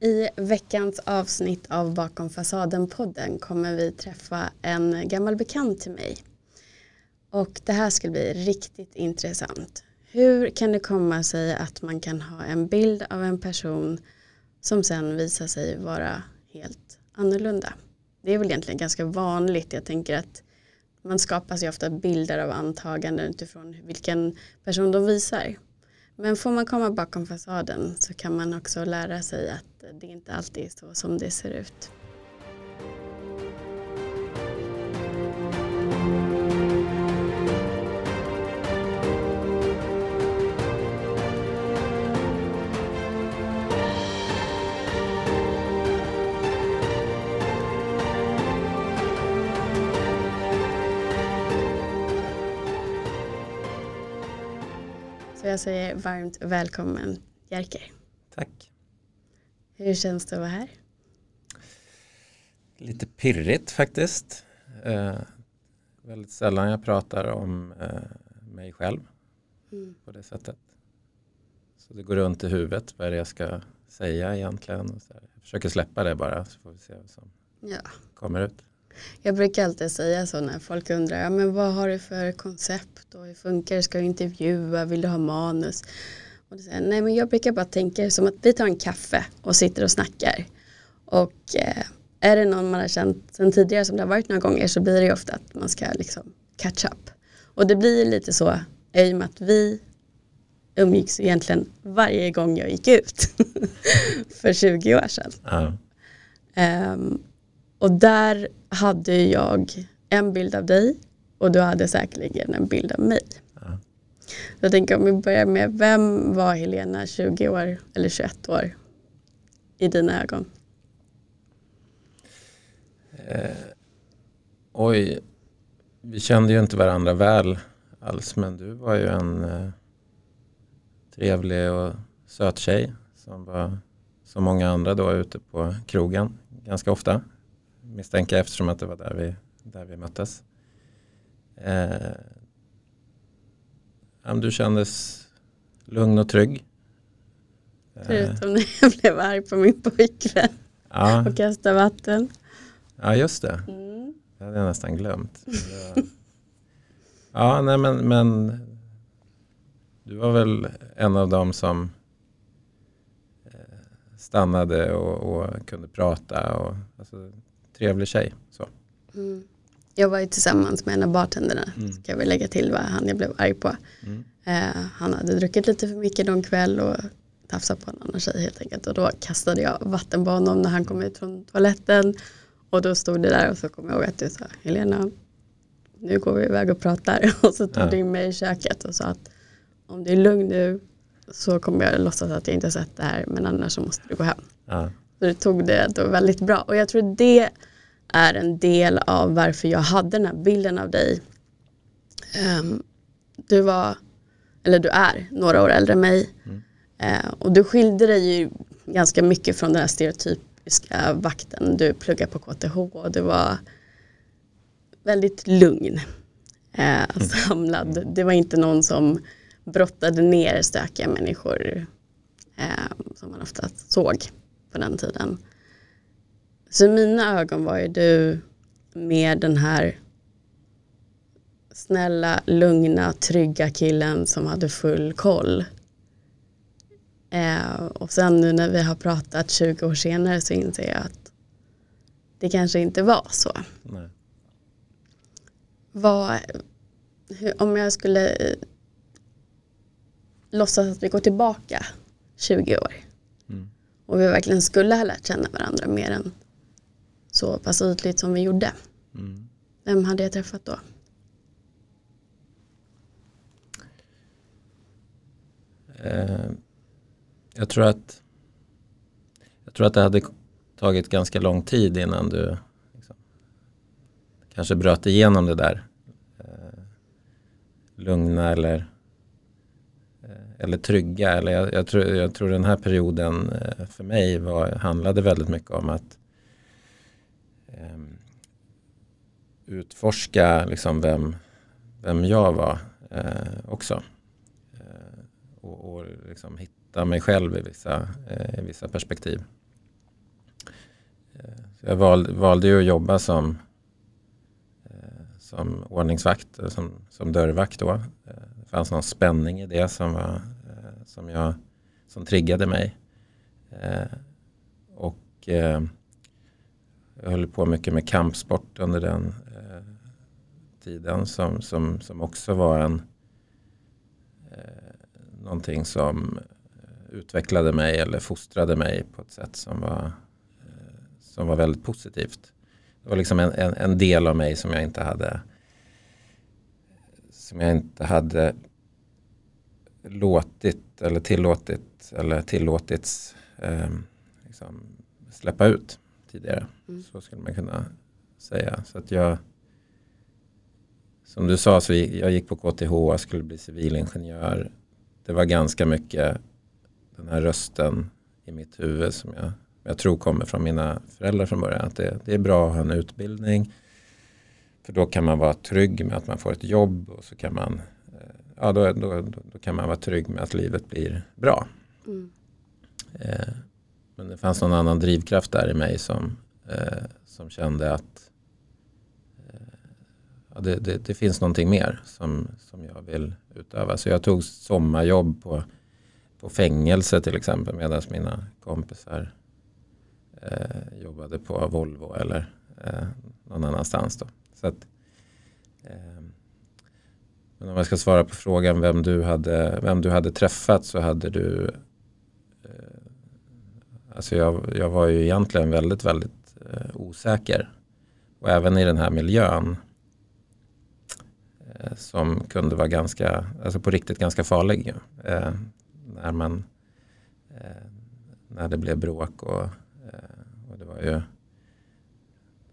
I veckans avsnitt av Bakom fasaden-podden kommer vi träffa en gammal bekant till mig. Och det här ska bli riktigt intressant. Hur kan det komma sig att man kan ha en bild av en person som sen visar sig vara helt annorlunda? Det är väl egentligen ganska vanligt. Jag tänker att man skapar sig ofta bilder av antaganden utifrån vilken person de visar. Men får man komma bakom fasaden så kan man också lära sig att det inte alltid är så som det ser ut. Jag säger varmt välkommen Jerker. Tack. Hur känns det att vara här? Lite pirrigt faktiskt. Eh, väldigt sällan jag pratar om eh, mig själv Mm. på det sättet. Så det går runt i huvudet vad är det jag ska säga egentligen. Och så här. Jag försöker släppa det bara så får vi se vad som Ja. kommer ut. Jag brukar alltid säga så när folk undrar, ja, men vad har du för koncept och hur funkar det, ska du intervjua, vill du ha manus? Och då säger jag, nej men jag brukar bara tänka som att vi tar en kaffe och sitter och snackar. Och eh, är det någon man har känt sedan tidigare som det har varit några gånger så blir det ju ofta att man ska liksom catch up. Och det blir lite så i och med att vi umgicks egentligen varje gång jag gick ut för 20 år sedan. Ja. Ehm, och där hade jag en bild av dig och du hade säkerligen en bild av mig. Ja. Jag tänker om vi börjar med, vem var Helena 20 år eller 21 år i dina ögon? Eh, oj, vi kände ju inte varandra väl alls men du var ju en eh, trevlig och söt tjej som var som många andra då ute på krogen ganska ofta. Misstänker jag eftersom att det var där vi, där vi möttes. Eh, du kändes lugn och trygg. Eh, Förutom när jag blev arg på min pojkvän ja, och kastade vatten. ja, just det. Mm. Det hade jag nästan glömt. Var- Ja, nej men, men du var väl en av dem som eh, stannade och, och kunde prata. Och, alltså, trevlig tjej. Så. Mm. Jag var ju tillsammans med en av bartenderna, Mm. ska jag väl lägga till vad han jag blev arg på. Mm. Eh, han hade druckit lite för mycket någon kväll och tafsat på en annan tjej helt enkelt. Och då kastade jag vatten på honom när han kom ut från toaletten. Och då stod det där och så kom jag ihåg att du sa Helena, nu går vi iväg och pratar. Och så tog Ja. du in mig i köket och sa att om du är lugn nu så kommer jag låtsas att jag inte sett det här men annars så måste du gå hem. Ja, Så du tog det då väldigt bra. Och jag tror det är en del av varför jag hade den här bilden av dig. Ehm, du var, eller du är, några år äldre än mig. Mm. Eh, och du skilde dig ju ganska mycket från den här stereotypiska vakten. Du pluggade på KTH och du var väldigt lugn. Eh, samlad. Det var inte någon som brottade ner stökiga människor eh, som man ofta såg på den tiden. Så i mina ögon var ju du med den här snälla, lugna, trygga killen som hade full koll. Eh, och sen nu när vi har pratat 20 år senare så inser jag att det kanske inte var så. nej. Vad, hur, om jag skulle eh, låtsas att vi går tillbaka 20 år. Och vi verkligen skulle ha lärt känna varandra mer än så pass ytligt som vi gjorde. Mm. Vem hade jag träffat då? Eh, jag tror att jag tror att det hade tagit ganska lång tid innan du liksom, kanske bröt igenom det där eh, lugna eller eller trygga. Eller jag, jag, tror, jag tror den här perioden eh, för mig var, handlade väldigt mycket om att ehm, utforska liksom vem, vem jag var eh, också. Eh, och och liksom hitta mig själv i vissa, eh, i vissa perspektiv. Eh, så jag valde, valde ju att jobba som, eh, som ordningsvakt, eh, som, som dörrvakt då. Det fanns någon spänning i det som, var, som, jag, som triggade mig. Eh, och eh, jag höll på mycket med kampsport under den eh, tiden som, som, som också var en eh, någonting som eh, utvecklade mig eller fostrade mig på ett sätt som var, som var väldigt positivt. Det var liksom en, en, en, del av mig som jag inte hade som jag inte hade låtit eller tillåtit eller tillåtits eh, liksom släppa ut tidigare. Mm. Så skulle man kunna säga. Så att jag som du sa, så jag gick på KTH och skulle bli civilingenjör. Det var ganska mycket den här rösten i mitt huvud som jag, jag tror kommer från mina föräldrar från början. Att det, det är bra att ha en utbildning. För då kan man vara trygg med att man får ett jobb och så kan man, ja, då, då, då kan man vara trygg med att livet blir bra. Mm. Eh, men det fanns någon annan drivkraft där i mig som, eh, som kände att eh, ja, det, det, det, finns någonting mer som, som jag vill utöva. Så jag tog sommarjobb på, på fängelse till exempel medan mina kompisar eh, jobbade på Volvo eller eh, någon annanstans. Då. Så att, eh, men om jag ska svara på frågan vem du hade, vem du hade träffat så hade du eh, Alltså jag, jag var ju egentligen väldigt, väldigt eh, osäker. Och även i den här miljön eh, som kunde vara ganska, alltså på riktigt ganska farlig. Eh, när man, eh, när det blev bråk och, eh, och det var ju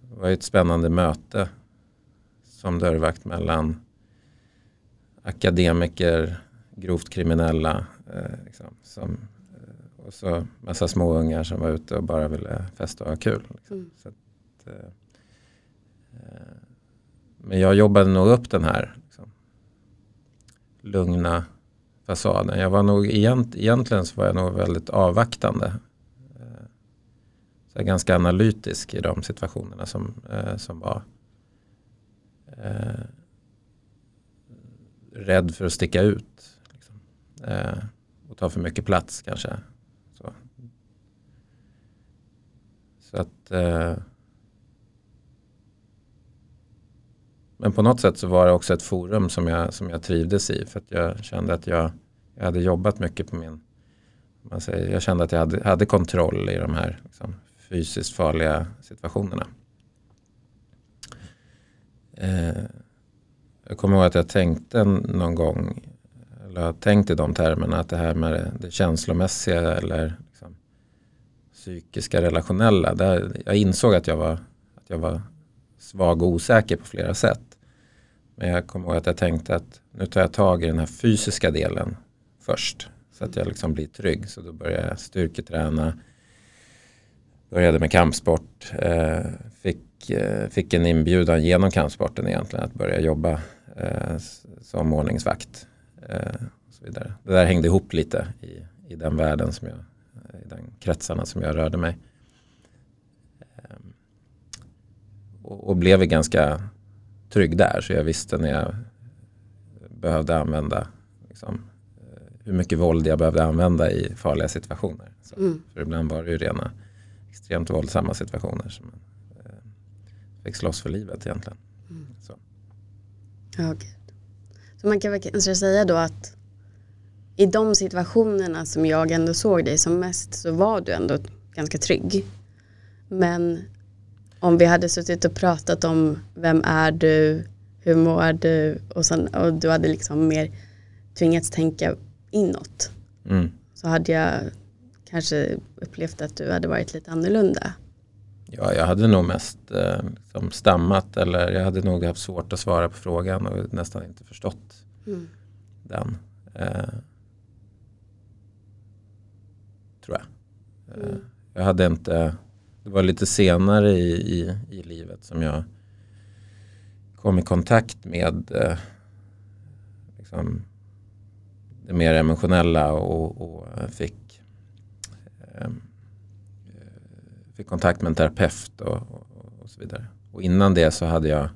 det var ett spännande möte som dörrvakt mellan akademiker, grovt kriminella eh, liksom, som och så massa småungar som var ute och bara ville festa och ha kul. Liksom. Mm. Att, eh, eh, men jag jobbade nog upp den här liksom, lugna fasaden. Jag var nog egent, egentligen så var jag nog väldigt avvaktande. Eh, så ganska analytisk i de situationerna som, eh, som var. Rädd för att sticka ut. Liksom. Eh, och ta för mycket plats kanske. Så att, eh, men på något sätt så var det också ett forum som jag, som jag trivdes i. För att jag kände att jag, jag hade jobbat mycket på min... Man säger, jag kände att jag hade, hade kontroll i de här liksom, fysiskt farliga situationerna. Eh, jag kommer ihåg att jag tänkte någon gång, eller har tänkt i de termerna, att det här med det, det känslomässiga eller liksom psykiska relationella. Där jag insåg att jag, var, att jag var svag och osäker på flera sätt. Men jag kommer ihåg att jag tänkte att nu tar jag tag i den här fysiska delen först. Så att jag liksom blir trygg. Så då började jag styrketräna. Började med kampsport. Eh, fick, eh, fick en inbjudan genom kampsporten egentligen att börja jobba som ordningsvakt. Eh, och så vidare. Det där hängde ihop lite i, i den världen som jag i de kretsarna som jag rörde mig. Ehm, och, och blev ganska trygg där så jag visste när jag behövde använda liksom, eh, hur mycket våld jag behövde använda i farliga situationer. Så, mm. För ibland var det ju rena extremt våldsamma situationer som man eh, fick slåss för livet egentligen. Ja, gud. Så man kan kanske säga då att i de situationerna som jag ändå såg dig som mest så var du ändå ganska trygg. Men om vi hade suttit och pratat om vem är du, hur mår du och, sen, och du hade liksom mer tvingats tänka inåt mm. så hade jag kanske upplevt att du hade varit lite annorlunda. Ja, jag hade nog mest eh, liksom stammat eller jag hade nog haft svårt att svara på frågan och nästan inte förstått mm. den. Eh, tror jag. Mm. Jag hade inte, det var lite senare i, i, i, livet som jag kom i kontakt med eh, liksom, det mer emotionella och, och fick, eh, fick kontakt med en terapeut och, och, och så vidare. Och innan det så hade jag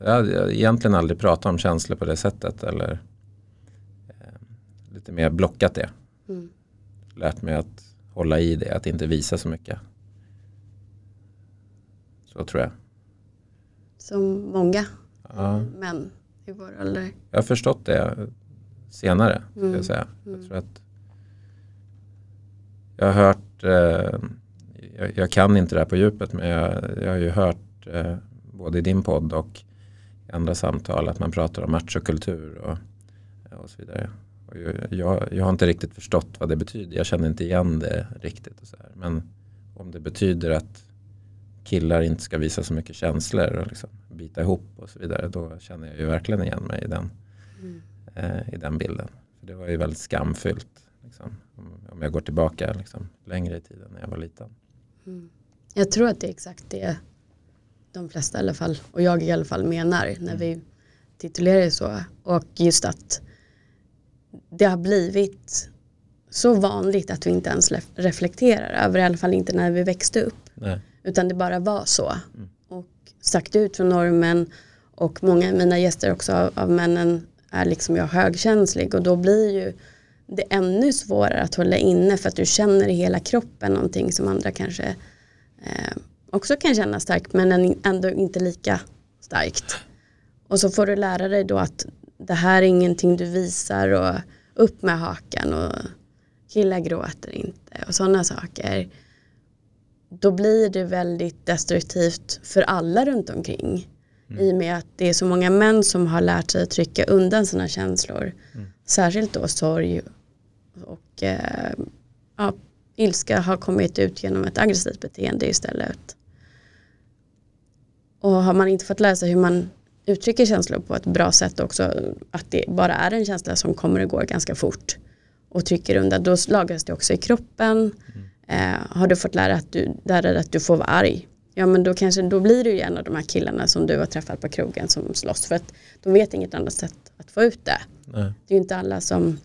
jag hade egentligen aldrig pratat om känslor på det sättet eller eh, lite mer blockat det. Mm. Lärt mig att hålla i det, att inte visa så mycket. Så tror jag. Som många ja. män i vår ålder. Jag har förstått det senare. Mm. Jag, säga. jag mm. tror att jag har hört, eh, jag, jag, kan inte det här på djupet men jag, jag har ju hört eh, både i din podd och i andra samtal att man pratar om machokultur och, och så vidare. Och jag, jag, har inte riktigt förstått vad det betyder. Jag känner inte igen det riktigt. Och så här. Men om det betyder att killar inte ska visa så mycket känslor och liksom bita ihop och så vidare. Då känner jag ju verkligen igen mig i den, mm. eh, i den bilden. För det var ju väldigt skamfyllt. Liksom, om jag går tillbaka liksom, längre i tiden när jag var liten. Mm. Jag tror att det är exakt det de flesta i alla fall och jag i alla fall menar när mm. vi titulerar det så. Och just att det har blivit så vanligt att vi inte ens reflekterar över, i alla fall inte när vi växte upp. Nej. Utan det bara var så. Mm. Och sagt ut från normen och många av mina gäster också av, männen är liksom jag högkänslig och då blir ju det är ännu svårare att hålla inne för att du känner i hela kroppen någonting som andra kanske eh, också kan känna starkt men ändå inte lika starkt. Och så får du lära dig då att det här är ingenting du visar och upp med hakan och killar gråter inte och sådana saker. Då blir det väldigt destruktivt för alla runt omkring. Mm. I och med att det är så många män som har lärt sig att trycka undan sina känslor. Mm. Särskilt då sorg och eh, ja, ilska har kommit ut genom ett aggressivt beteende istället. Och har man inte fått lära sig hur man uttrycker känslor på ett bra sätt också, att det bara är en känsla som kommer och går ganska fort och trycker undan, då lagras det också i kroppen. Mm. Eh, har du fått lära, att du, dig att du får vara arg, ja men då kanske då blir du ju en av de här killarna som du har träffat på krogen som slåss för att de vet inget annat sätt att få ut det. Nej. Det är ju inte alla som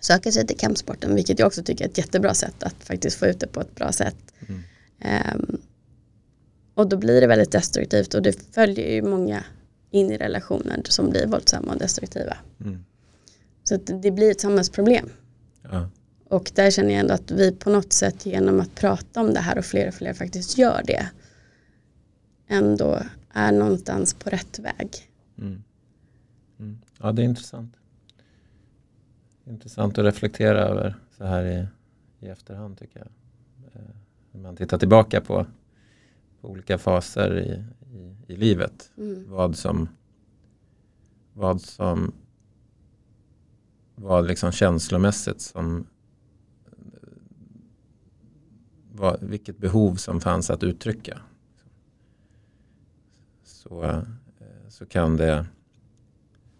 söker sig till kampsporten vilket jag också tycker är ett jättebra sätt att faktiskt få ut det på ett bra sätt. Mm. Um, och då blir det väldigt destruktivt och det följer ju många in i relationer som blir våldsamma och destruktiva. Mm. Så det blir ett samhällsproblem. Ja. Och där känner jag ändå att vi på något sätt genom att prata om det här och fler och fler faktiskt gör det ändå är någonstans på rätt väg. Mm. Mm. Ja, det är intressant. Intressant att reflektera över så här i, i efterhand tycker jag. Eh, när man tittar tillbaka på, på olika faser i, i, i livet. Mm. Vad som vad som var liksom känslomässigt som vad, vilket behov som fanns att uttrycka. Så, eh, så kan det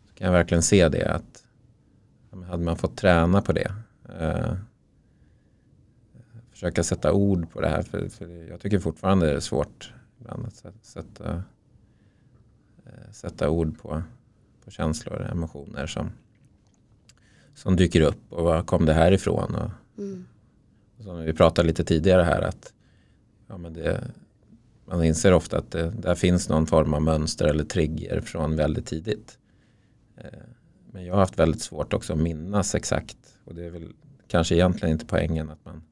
så kan jag verkligen se det att hade man fått träna på det eh, försöka sätta ord på det här för, för jag tycker fortfarande det är svårt ibland att sätta, eh, sätta ord på, på känslor och emotioner som, som dyker upp och var kom det här ifrån och, mm. och som vi pratade lite tidigare här att ja, men det, man inser ofta att det, där finns någon form av mönster eller trigger från väldigt tidigt. Eh, men jag har haft väldigt svårt också att minnas exakt. Och det är väl kanske egentligen inte poängen att man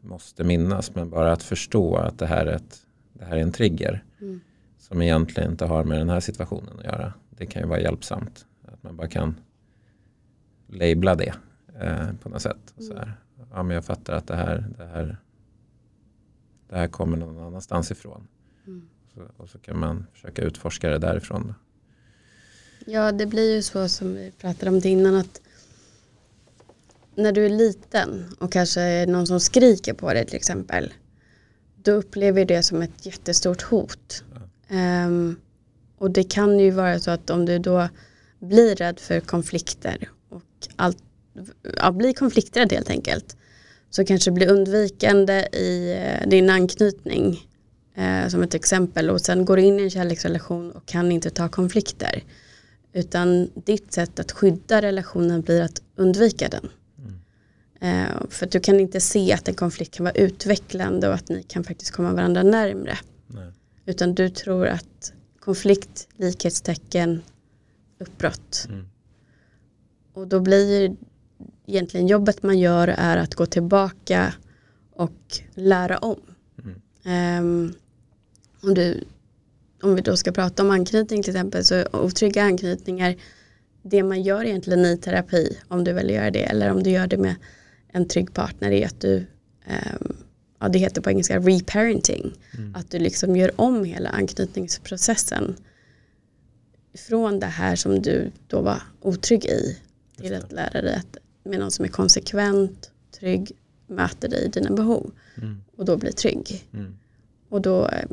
måste minnas. Men bara att förstå att det här är, ett, det här är en trigger. Mm. Som egentligen inte har med den här situationen att göra. Det kan ju vara hjälpsamt. Att man bara kan labla det eh, på något sätt. Mm. Så här. Ja, men jag fattar att det här, det här, det här kommer någon annanstans ifrån. Mm. Så, och så kan man försöka utforska det därifrån. Ja, det blir ju så som vi pratade om det innan att när du är liten och kanske är någon som skriker på dig till exempel då upplever det som ett jättestort hot. Ja. Um, och det kan ju vara så att om du då blir rädd för konflikter och allt, ja, blir konflikträdd helt enkelt så kanske blir undvikande i eh, din anknytning eh, som ett exempel och sen går du in i en kärleksrelation och kan inte ta konflikter. Utan ditt sätt att skydda relationen blir att undvika den. Mm. Eh, för att du kan inte se att en konflikt kan vara utvecklande och att ni kan faktiskt komma varandra närmre. Nej. Utan du tror att konflikt, likhetstecken, uppbrott. Mm. Och då blir egentligen jobbet man gör är att gå tillbaka och lära om. Mm. Ehm, om, du, om vi då ska prata om anknytning till exempel så otrygga anknytningar det man gör egentligen i terapi om du väljer göra det eller om du gör det med en trygg partner är att du ehm, ja, det heter på engelska reparenting Mm. att du liksom gör om hela anknytningsprocessen från det här som du då var otrygg i till att lära dig att med någon som är konsekvent, trygg, möter dig i dina behov Mm. och då blir trygg. Mm. Och då eh,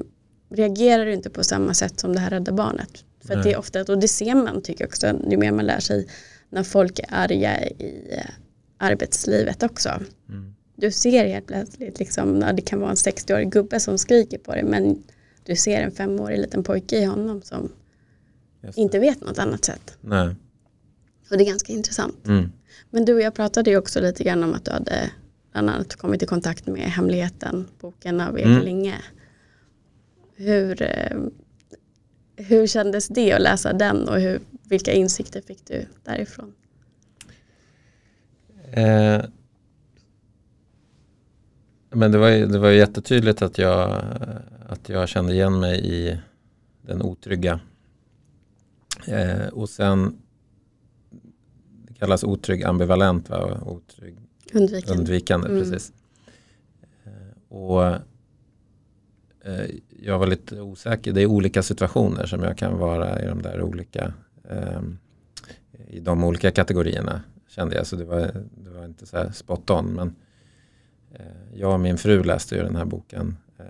reagerar du inte på samma sätt som det här rädda barnet. För det är ofta, och det ser man tycker jag också, ju mer man lär sig när folk är arga i eh, arbetslivet också. Mm. Du ser helt plötsligt, liksom, det kan vara en 60-årig gubbe som skriker på dig men du ser en femårig liten pojke i honom som inte vet något annat sätt. Nej. Och det är ganska intressant. Mm. Men du och jag pratade ju också lite grann om att du hade bland annat kommit i kontakt med Hemligheten, boken av Erik Mm. Linge. Hur, eh, hur kändes det att läsa den och hur, vilka insikter fick du därifrån? Eh, men det var, det var jättetydligt att jag, att jag kände igen mig i den otrygga. Eh, och sen, det kallas otrygg ambivalent, va? otrygg Undviken. undvikande. Mm. Precis. Eh, och jag var lite osäker, det är olika situationer som jag kan vara i de där olika ehm, i de olika kategorierna kände jag. Så det var, det var inte så här spot on. Men eh, jag och min fru läste ju den här boken eh,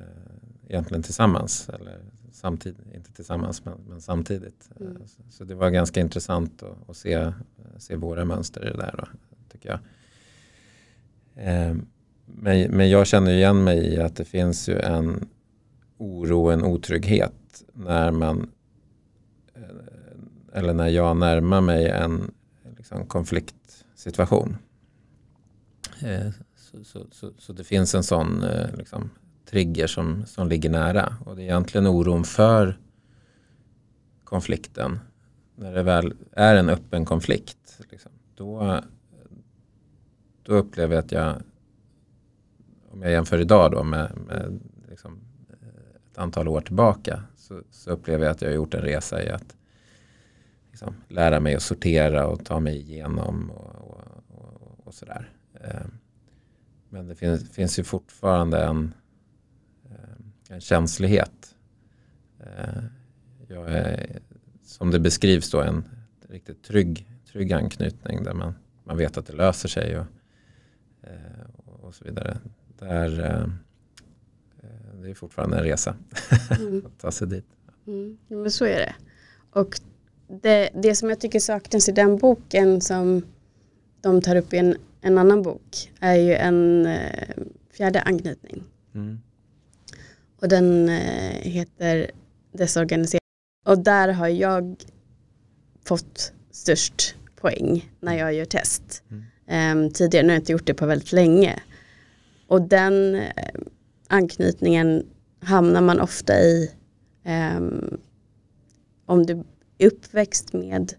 egentligen tillsammans. Eller samtidigt, inte tillsammans men, men samtidigt. Mm. Eh, så, det var ganska intressant att, att se, se våra mönster i det där då, tycker jag. Eh, men, men jag känner igen mig i att det finns ju en oro, en otrygghet när man eh, eller när jag närmar mig en liksom, konfliktsituation. Eh, så, så, så, så det finns en sån eh, liksom, trigger som, som ligger nära. Och det är egentligen oron för konflikten. När det väl är en öppen konflikt. Liksom, då, då upplever jag att jag, om jag jämför idag då med, med liksom, ett antal år tillbaka, så, så upplever jag att jag har gjort en resa i att liksom, lära mig att sortera och ta mig igenom och, och, och, och sådär. Ehm, men det finns, finns ju fortfarande en, ehm, en känslighet. Ehm, jag är, som det beskrivs då, en riktigt trygg, trygg anknytning där man, man vet att det löser sig och, och, så vidare. Där, eh, det är fortfarande en resa Mm. att ta sig dit. Mm. Men så är det. Och det, det som jag tycker saknas i den boken som de tar upp i en, en annan bok är ju en eh, fjärde anknytning. Mm. Och den eh, heter Desorganiserad. Och där har jag fått störst poäng när jag gör test. Mm. Ehm, tidigare, nu har jag inte gjort det på väldigt länge. Och den eh, anknytningen hamnar man ofta i ehm, om du är uppväxt med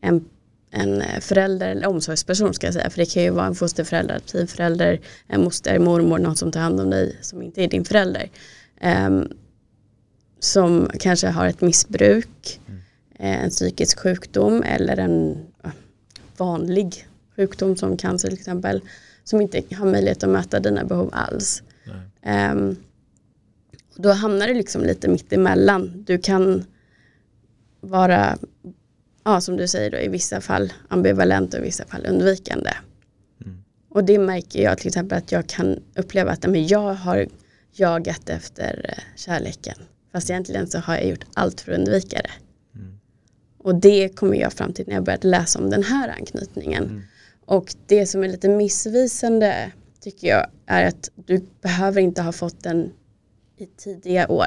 en, en förälder eller omsorgsperson ska jag säga. För det kan ju vara en fosterförälder, teamförälder, en moster, mormor, någon som tar hand om dig som inte är din förälder. Ehm, som kanske har ett missbruk, Mm. en psykisk sjukdom eller en vanlig sjukdom som cancer till exempel. Som inte har möjlighet att möta dina behov alls. Ehm, då hamnar du liksom lite mitt emellan. Du kan vara, ja, som du säger då, i vissa fall ambivalent och i vissa fall undvikande. Mm. Och det märker jag till exempel att jag kan uppleva att men jag har jagat efter eh, kärleken. Fast egentligen så har jag gjort allt för att undvika det. Mm. Och det kommer jag fram till när jag började läsa om den här anknytningen. Mm. Och det som är lite missvisande tycker jag är att du behöver inte ha fått den i tidiga år.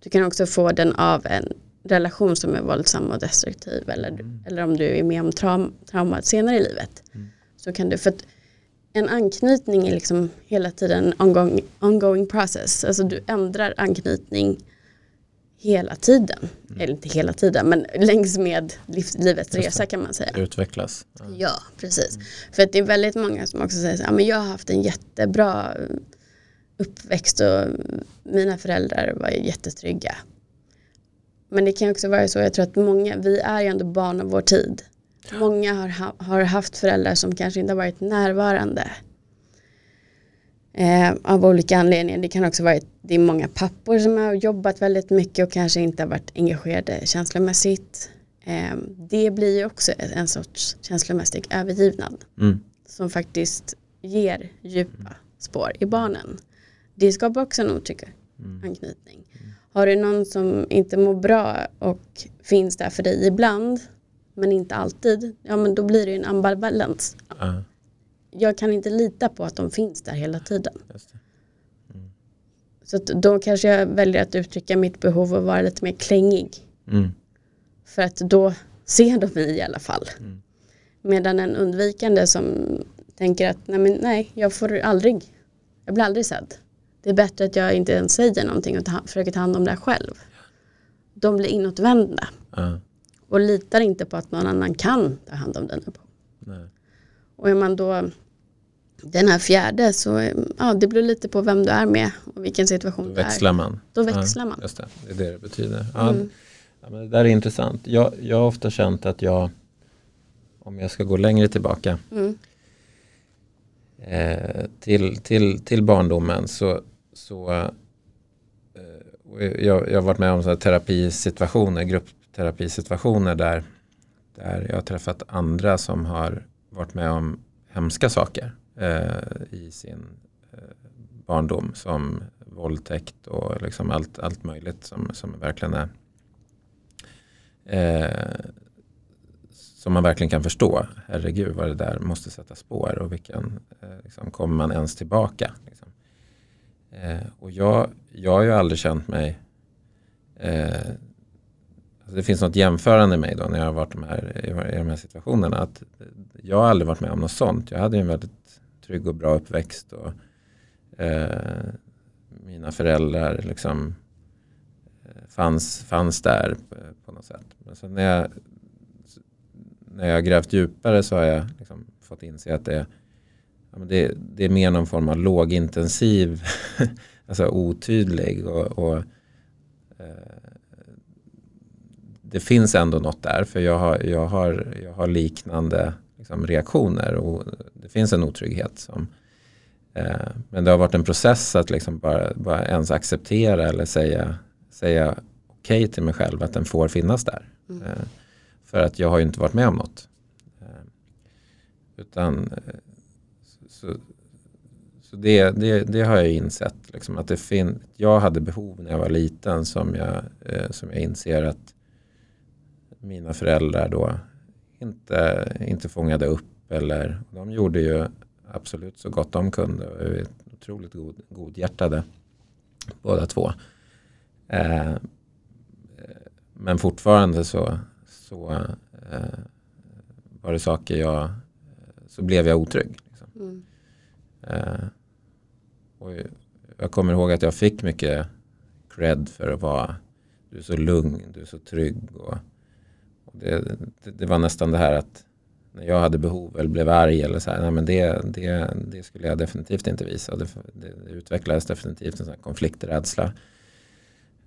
Du kan också få den av en relation som är våldsam och destruktiv eller, Mm. eller om du är med om traum, trauma senare i livet. Mm. Så kan du, för en anknytning är liksom hela tiden ongoing, ongoing process. Alltså du ändrar anknytning hela tiden. Mm. Eller inte hela tiden men längs med livets resa kan man säga. Utvecklas. Ja, ja precis. Mm. För att det är väldigt många som också säger att ja, jag har haft en jättebra uppväxt och mina föräldrar var jättetrygga. Men det kan också vara så, jag tror att många, vi är ju ändå barn av vår tid. Många har, har haft föräldrar som kanske inte har varit närvarande. Eh, av olika anledningar. Det kan också vara det är många pappor som har jobbat väldigt mycket och kanske inte har varit engagerade känslomässigt. Eh, det blir ju också en sorts känslomässig övergivnad. Mm. Som faktiskt ger djupa spår i barnen. Det skapar också en otrygg mm. anknytning. Mm. Har du någon som inte mår bra och finns där för dig ibland men inte alltid, ja men då blir det en ambivalens. Uh. Jag kan inte lita på att de finns där hela tiden. Mm. Så då kanske jag väljer att uttrycka mitt behov och vara lite mer klängig. Mm. För att då ser de mig i alla fall. Mm. Medan en undvikande som tänker att nej, men nej, jag får aldrig, jag blir aldrig sedd. Det är bättre att jag inte ens säger någonting och ta, försöker ta hand om det själv. De blir inåtvända. Uh. Och litar inte på att någon annan kan ta hand om den. Nej. Och är man då den här fjärde så ja, det beror lite på vem du är med och vilken situation då växlar man. Då växlar ja, man. Just det, det är det det betyder. Ja, mm. ja, men det där är intressant. Jag, jag har ofta känt att jag, om jag ska gå längre tillbaka mm. eh, till, till, till barndomen så, så eh, jag, jag har varit med om så terapisituationer, gruppterapisituationer där, där jag har träffat andra som har varit med om hemska saker eh, i sin eh, barndom som våldtäkt och liksom allt, allt möjligt som, som verkligen är eh, som man verkligen kan förstå. Herregud vad det där måste sätta spår och vilken, eh, liksom, kommer man ens tillbaka? Liksom. Eh, och jag, jag har ju aldrig känt mig eh, Alltså, det finns något jämförande i mig då när jag har varit de här, i, de här situationerna. Att jag har aldrig varit med om något sånt. Jag hade en väldigt trygg och bra uppväxt. Och, eh, mina föräldrar liksom eh, fanns, fanns där eh, på, något sätt. Men sen när jag, när jag har grävt djupare så har jag liksom fått inse att det, ja, det, det är mer någon form av lågintensiv, alltså otydlig och, och eh, det finns ändå något där för jag har, jag har, jag har liknande liksom, reaktioner och det finns en otrygghet. Som, eh, men det har varit en process att liksom bara, bara ens acceptera eller säga, säga okej okay till mig själv att den får finnas där. Mm. Eh, för att jag har ju inte varit med om något. Eh, utan eh, så, så det, det, det, har jag insett. Liksom, att det fin jag hade behov när jag var liten som jag, eh, som jag inser att mina föräldrar då inte, inte fångade upp. Eller, de gjorde ju absolut så gott de kunde och är otroligt god, godhjärtade båda två. Eh, men fortfarande så, så eh, var det saker jag, så blev jag otrygg. Liksom. Mm. Eh, och jag kommer ihåg att jag fick mycket cred för att vara, du är så lugn, du är så trygg. Och, det, det, det, var nästan det här att när jag hade behov eller blev arg eller så här, nej men det, det, det skulle jag definitivt inte visa. Det, det utvecklades definitivt en sån här konflikträdsla.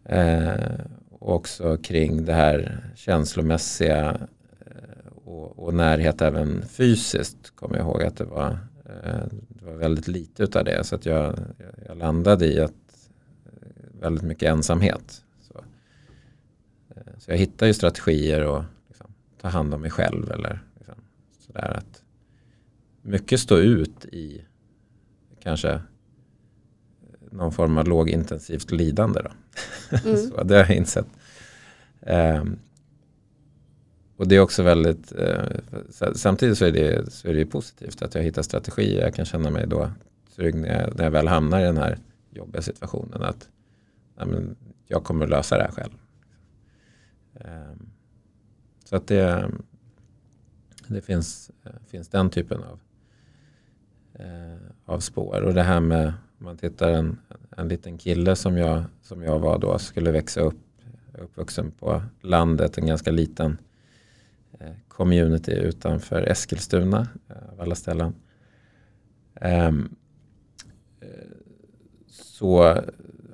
Eh, och också kring det här känslomässiga eh, och, och, närhet även fysiskt kommer jag ihåg att det var, eh, det var väldigt lite av det. Så att jag, jag landade i att eh, väldigt mycket ensamhet. Så, eh, jag hittade ju strategier och ta hand om mig själv eller liksom, sådär att mycket stå ut i kanske någon form av lågintensivt lidande. Då. Mm. så det har jag insett. Um, och det är också väldigt, uh, samtidigt så är, det, så är det positivt att jag hittar strategier. Jag kan känna mig då trygg när jag, när jag väl hamnar i den här jobbiga situationen. Att ja, men, jag kommer lösa det här själv. Ehm, så att det, det finns, finns den typen av eh, av spår. Och det här med, om man tittar en, en liten kille som jag, som jag var då, skulle växa upp, uppvuxen på landet, en ganska liten eh, community utanför Eskilstuna eh, av alla ställen. Ehm, eh, så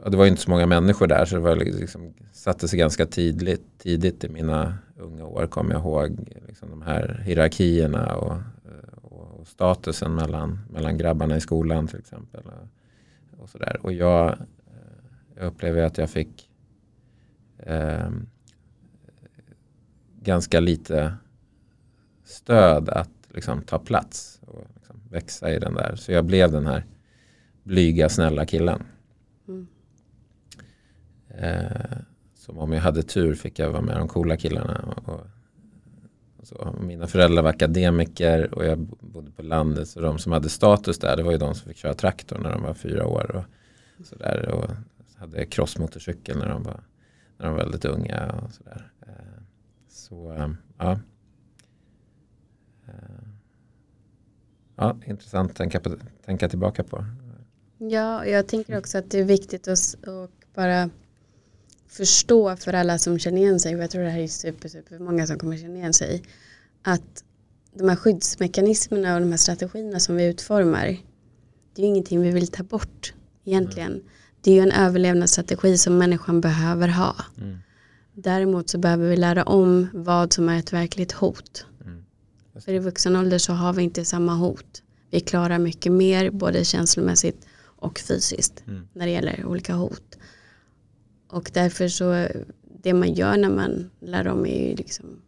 ja, det var inte så många människor där så det var liksom, satte sig ganska tidigt, tidigt i mina unga år kommer jag ihåg liksom de här hierarkierna och, och, och, statusen mellan, mellan grabbarna i skolan till exempel. Och, och, så där. och jag, eh, jag upplever att jag fick eh, ganska lite stöd att liksom, ta plats och liksom, växa i den där. Så jag blev den här blyga snälla killen. Mm. Eh, som om jag hade tur fick jag vara med de coola killarna. Och, och så. Mina föräldrar var akademiker och jag bodde på landet. Så de som hade status där det var ju de som fick köra traktor när de var fyra år. Och, så där, och hade crossmotorcykel när de var, när de var väldigt unga. Och så där. Eh, så eh, ja. Eh, ja, intressant att tänka, på, tänka tillbaka på. Ja, jag tänker också att det är viktigt att, att bara förstå för alla som känner igen sig, och jag tror det här är super, super många som kommer känna igen sig, att de här skyddsmekanismerna och de här strategierna som vi utformar, det är ju ingenting vi vill ta bort egentligen. Mm. Det är ju en överlevnadsstrategi som människan behöver ha. Mm. Däremot så behöver vi lära om vad som är ett verkligt hot. Mm. För i vuxen ålder så har vi inte samma hot. Vi klarar mycket mer både känslomässigt och fysiskt mm. när det gäller olika hot. Och därför så, det man gör när man lär om är ju liksom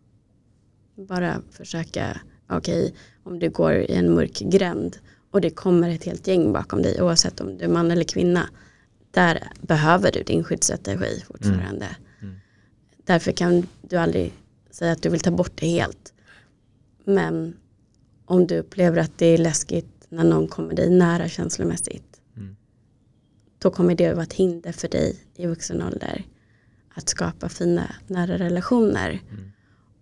bara försöka, okej, okay, om du går i en mörk gränd och det kommer ett helt gäng bakom dig oavsett om du är man eller kvinna. Där behöver du din skyddsstrategi fortfarande. Mm. Mm. Därför kan du aldrig säga att du vill ta bort det helt. Men om du upplever att det är läskigt när någon kommer dig nära känslomässigt då kommer det att vara ett hinder för dig i vuxen ålder att skapa fina nära relationer. Mm.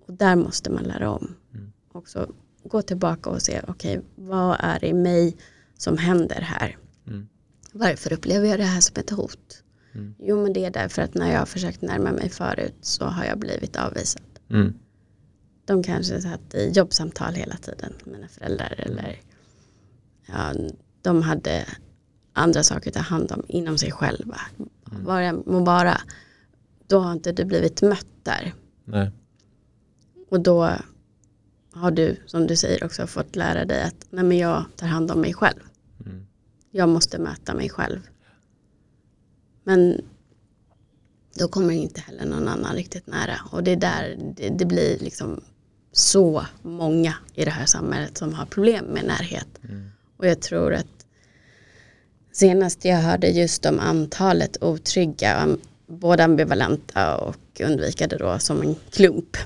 Och där måste man lära om. Mm. Också gå tillbaka och se, okej, okay, vad är det i mig som händer här? Mm. Varför upplever jag det här som ett hot? Mm. Jo, men det är därför att när jag har försökt närma mig förut så har jag blivit avvisad. Mm. De kanske satt i jobbsamtal hela tiden, mina föräldrar, eller ja, de hade andra saker att ta hand om inom sig själva. Mm. Det må vara. Då har inte du blivit mött där. Nej. Och då har du, som du säger också, fått lära dig att nej men jag tar hand om mig själv. Mm. Jag måste möta mig själv. Men då kommer inte heller någon annan riktigt nära. Och det är där det, det blir liksom så många i det här samhället som har problem med närhet. Mm. Och jag tror att Senast jag hörde just om antalet otrygga, både ambivalenta och undvikade då som en klump.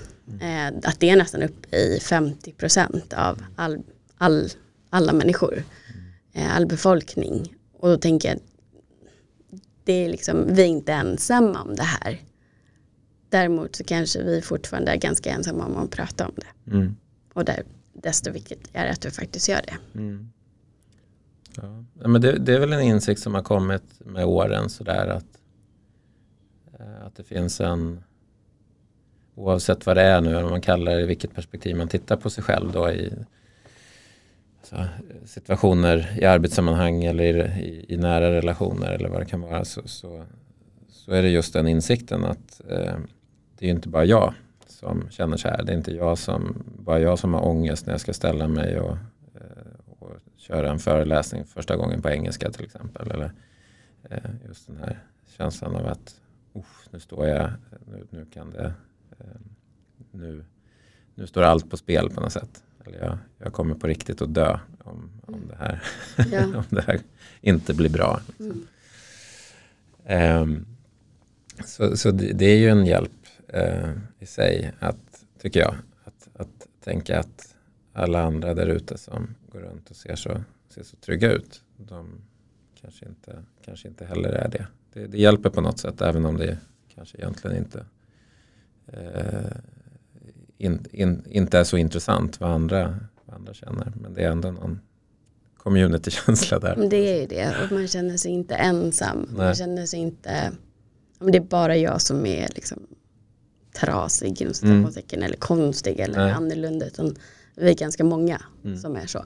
Mm. att det är nästan uppe i 50 procent av all, all, alla människor, mm. all befolkning. Och då tänker jag, det är liksom, vi är inte ensamma om det här. Däremot så kanske vi fortfarande är ganska ensamma om att prata om det. Mm. Och där, desto viktigt är det att du faktiskt gör det. Mm. Ja. men det, det, är väl en insikt som har kommit med åren sådär att, eh, att det finns en oavsett vad det är nu, om man kallar det i vilket perspektiv man tittar på sig själv då i alltså, situationer i arbetssammanhang eller i, i, i, nära relationer eller vad det kan vara så, så, så är det just den insikten att eh, det är inte bara jag som känner så här. Det är inte jag som, bara jag som har ångest när jag ska ställa mig och köra en föreläsning första gången på engelska till exempel. Eller eh, just den här känslan av att nu står jag, nu, nu kan det, eh, nu, nu står allt på spel på något sätt. Eller jag, jag kommer på riktigt att dö om, om, det, här, ja. om det här inte blir bra. Mm. Um, så så det, det, är ju en hjälp uh, i sig att, tycker jag, att, att tänka att alla andra där ute som går runt och ser så, ser så trygga ut. De kanske inte, kanske inte heller är det. det. det hjälper på något sätt även om det kanske egentligen inte eh, in, in, inte är så intressant vad andra, vad andra känner. Men det är ändå någon communitykänsla där. Det är ju det och man känner sig inte ensam. Nej. Man känner sig inte, det är bara jag som är liksom trasig inom citationstecken eller konstig eller Nej. annorlunda utan vi är ganska många Mm. som är så.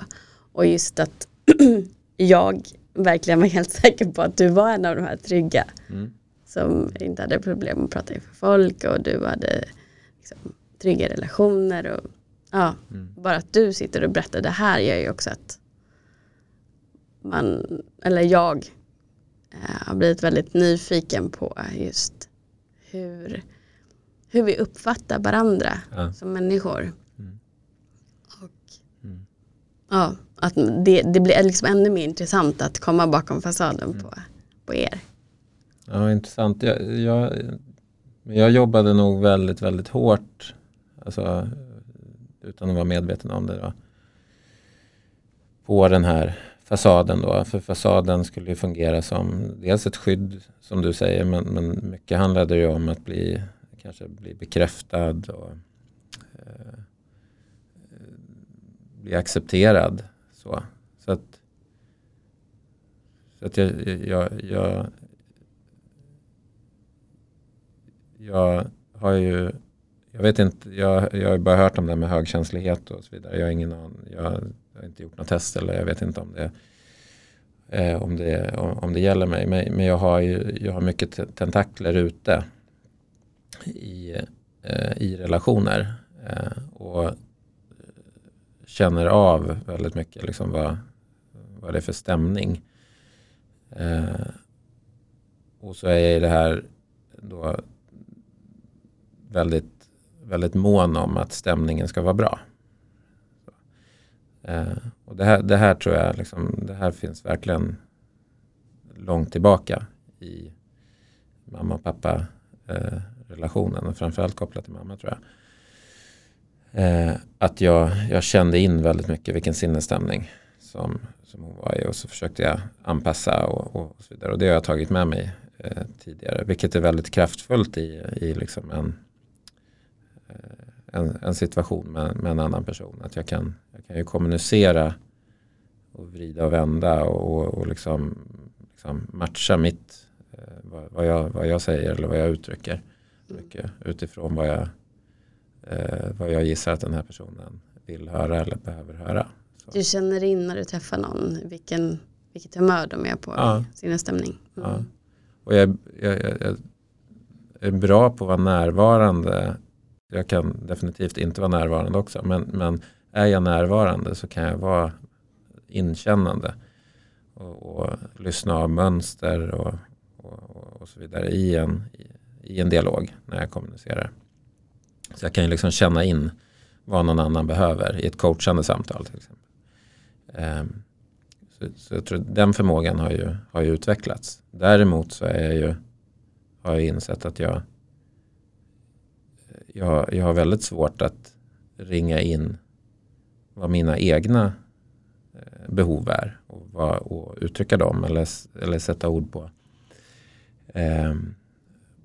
Och just att jag verkligen var helt säker på att du var en av de här trygga Mm. som inte hade problem att prata inför folk och du hade liksom, trygga relationer och ja, Mm. bara att du sitter och berättar det här gör ju också att man, eller jag eh, har blivit väldigt nyfiken på just hur, hur vi uppfattar varandra Ja. som människor. Ja, att det, det blir liksom ännu mer intressant att komma bakom fasaden Mm. på, på er. Ja, intressant. Jag, jag, jag jobbade nog väldigt, väldigt hårt. Alltså, utan att vara medveten om det. Då, på den här fasaden då. För fasaden skulle ju fungera som dels ett skydd som du säger. Men, men mycket handlade ju om att bli, kanske bli bekräftad och eh, bli accepterad. Så, så att, så att jag, jag, jag jag har ju, jag vet inte, jag, jag har bara hört om det här med högkänslighet och så vidare. Jag har ingen aning, jag, jag har inte gjort något test eller jag vet inte om det, eh, om det, om, om det gäller mig. Men, men jag har ju jag har mycket tentakler ute i, eh, i relationer. Eh, och känner av väldigt mycket liksom vad, vad det är för stämning. Eh, och så är jag i det här då väldigt, väldigt mån om att stämningen ska vara bra. Eh, och det här, det här tror jag, liksom, det här finns verkligen långt tillbaka i mamma och pappa eh, relationen och framförallt kopplat till mamma tror jag. Eh, att jag, jag kände in väldigt mycket vilken sinnesstämning som, som hon var i och så försökte jag anpassa och, och så vidare. Och det har jag tagit med mig eh, tidigare. Vilket är väldigt kraftfullt i, i liksom en, eh, en, en situation med, med en annan person. Att jag kan, jag kan ju kommunicera och vrida och vända och, och, och liksom, liksom matcha mitt, eh, vad, vad, jag, vad jag säger eller vad jag uttrycker. Mycket utifrån vad jag, eh, vad jag gissar att den här personen vill höra eller behöver höra. Så. Du känner in när du träffar någon vilken, vilket humör de är på, Ja. sin stämning. Mm. Ja. Och jag, jag, jag, jag är bra på att vara närvarande. Jag kan definitivt inte vara närvarande också. Men, men är jag närvarande så kan jag vara inkännande. Och, och lyssna av mönster och, och, och så vidare i en, i, i en dialog när jag kommunicerar. Så jag kan ju liksom känna in vad någon annan behöver i ett coachande samtal till exempel. Ehm, så, så jag tror den förmågan har ju, har ju utvecklats. Däremot så är jag ju, har jag insett att jag, jag, jag har väldigt svårt att ringa in vad mina egna eh, behov är och, vad, och uttrycka dem eller, eller sätta ord på. Ehm,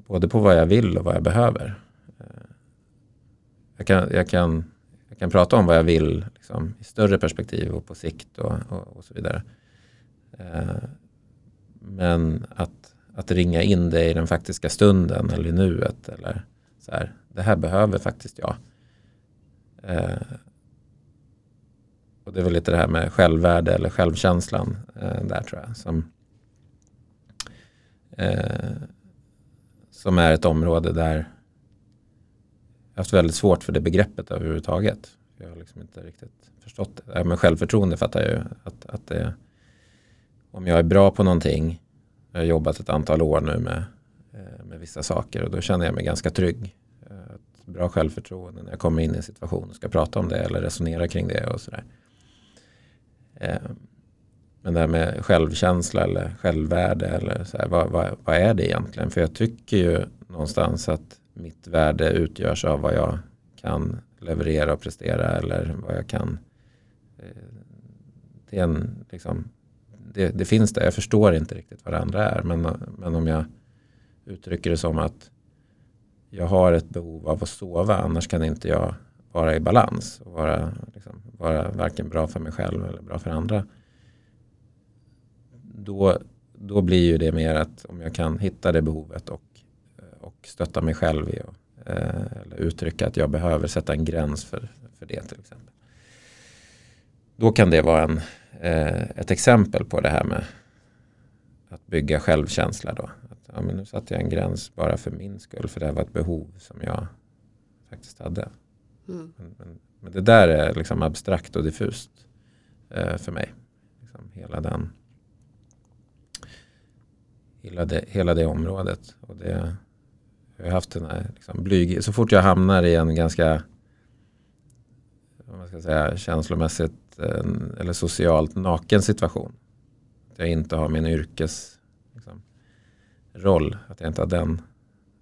både på vad jag vill och vad jag behöver. Jag, kan, jag, kan, jag kan prata om vad jag vill liksom, i större perspektiv och på sikt och, och, och så vidare. Eh, men att, att ringa in det i den faktiska stunden eller i nuet eller så här, det här behöver faktiskt jag. Eh, och det är väl lite det här med självvärde eller självkänslan eh, där tror jag. Som, eh, som är ett område där har haft väldigt svårt för det begreppet överhuvudtaget. Jag har liksom inte riktigt förstått det. Ja, men självförtroende fattar jag ju. Att, att det, om jag är bra på någonting, jag har jobbat ett antal år nu med, eh, med vissa saker och då känner jag mig ganska trygg. Eh, ett bra självförtroende när jag kommer in i en situation och ska prata om det eller resonera kring det och sådär. Eh, men det här med självkänsla eller självvärde eller så här, vad, vad, vad är det egentligen? För jag tycker ju någonstans att mitt värde utgörs av vad jag kan leverera och prestera eller vad jag kan eh, det, är en, liksom, det, det finns där, jag förstår inte riktigt vad det andra är men, men om jag uttrycker det som att jag har ett behov av att sova annars kan inte jag vara i balans och vara, liksom, vara varken bra för mig själv eller bra för andra. Då, då blir ju det mer att om jag kan hitta det behovet och stötta mig själv i och, eller uttrycka att jag behöver sätta en gräns för, för det till exempel. Då kan det vara en, ett exempel på det här med att bygga självkänsla då. Att, ja, men nu satte jag en gräns bara för min skull för det var ett behov som jag faktiskt hade. Mm. Men, men, men, det där är liksom abstrakt och diffust eh, för mig. Liksom hela, den, hela, det, hela det området. Och det, jag har haft den här liksom blyg, så fort jag hamnar i en ganska man ska säga, känslomässigt eh, eller socialt naken situation jag inte har min yrkesroll. Liksom, att jag inte har den,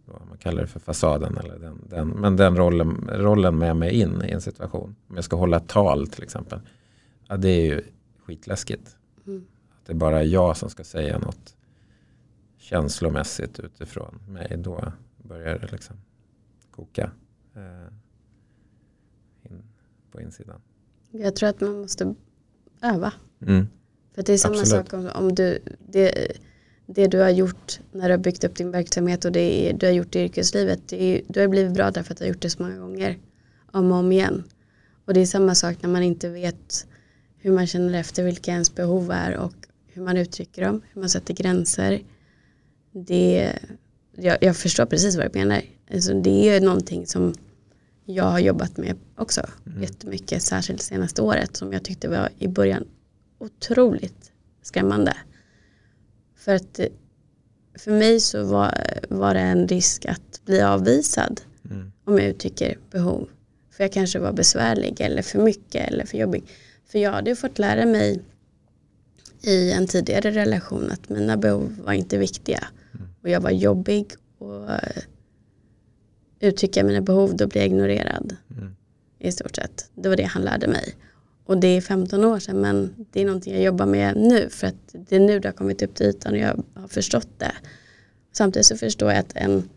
vad man kallar det för fasaden. Eller den, den, men den rollen, rollen med mig in i en situation. Om jag ska hålla tal till exempel. Ja, det är ju skitläskigt. Mm. Att det är bara jag som ska säga något känslomässigt utifrån mig. Då börjar det liksom koka eh, in på insidan. Jag tror att man måste öva. Mm. För det är samma Absolut. sak om, om du, det, det du har gjort när du har byggt upp din verksamhet och det du har gjort i yrkeslivet. Det är, du har blivit bra därför att du har gjort det så många gånger. Om och om igen. Och det är samma sak när man inte vet hur man känner efter vilka ens behov är och hur man uttrycker dem, hur man sätter gränser. Det, jag, jag förstår precis vad du menar. Alltså det är någonting som jag har jobbat med också mm. jättemycket, särskilt senaste året som jag tyckte var i början otroligt skrämmande. För att för mig så var, var det en risk att bli avvisad mm. om jag uttrycker behov. För jag kanske var besvärlig eller för mycket eller för jobbig. För jag hade fått lära mig i en tidigare relation att mina behov var inte viktiga. Och jag var jobbig och uh, uttrycka mina behov då blir jag ignorerad. Mm. I stort sett. Det var det han lärde mig. Och det är 15 år sedan men det är någonting jag jobbar med nu för att det är nu det har kommit upp till ytan och jag har förstått det. Samtidigt så förstår jag att en,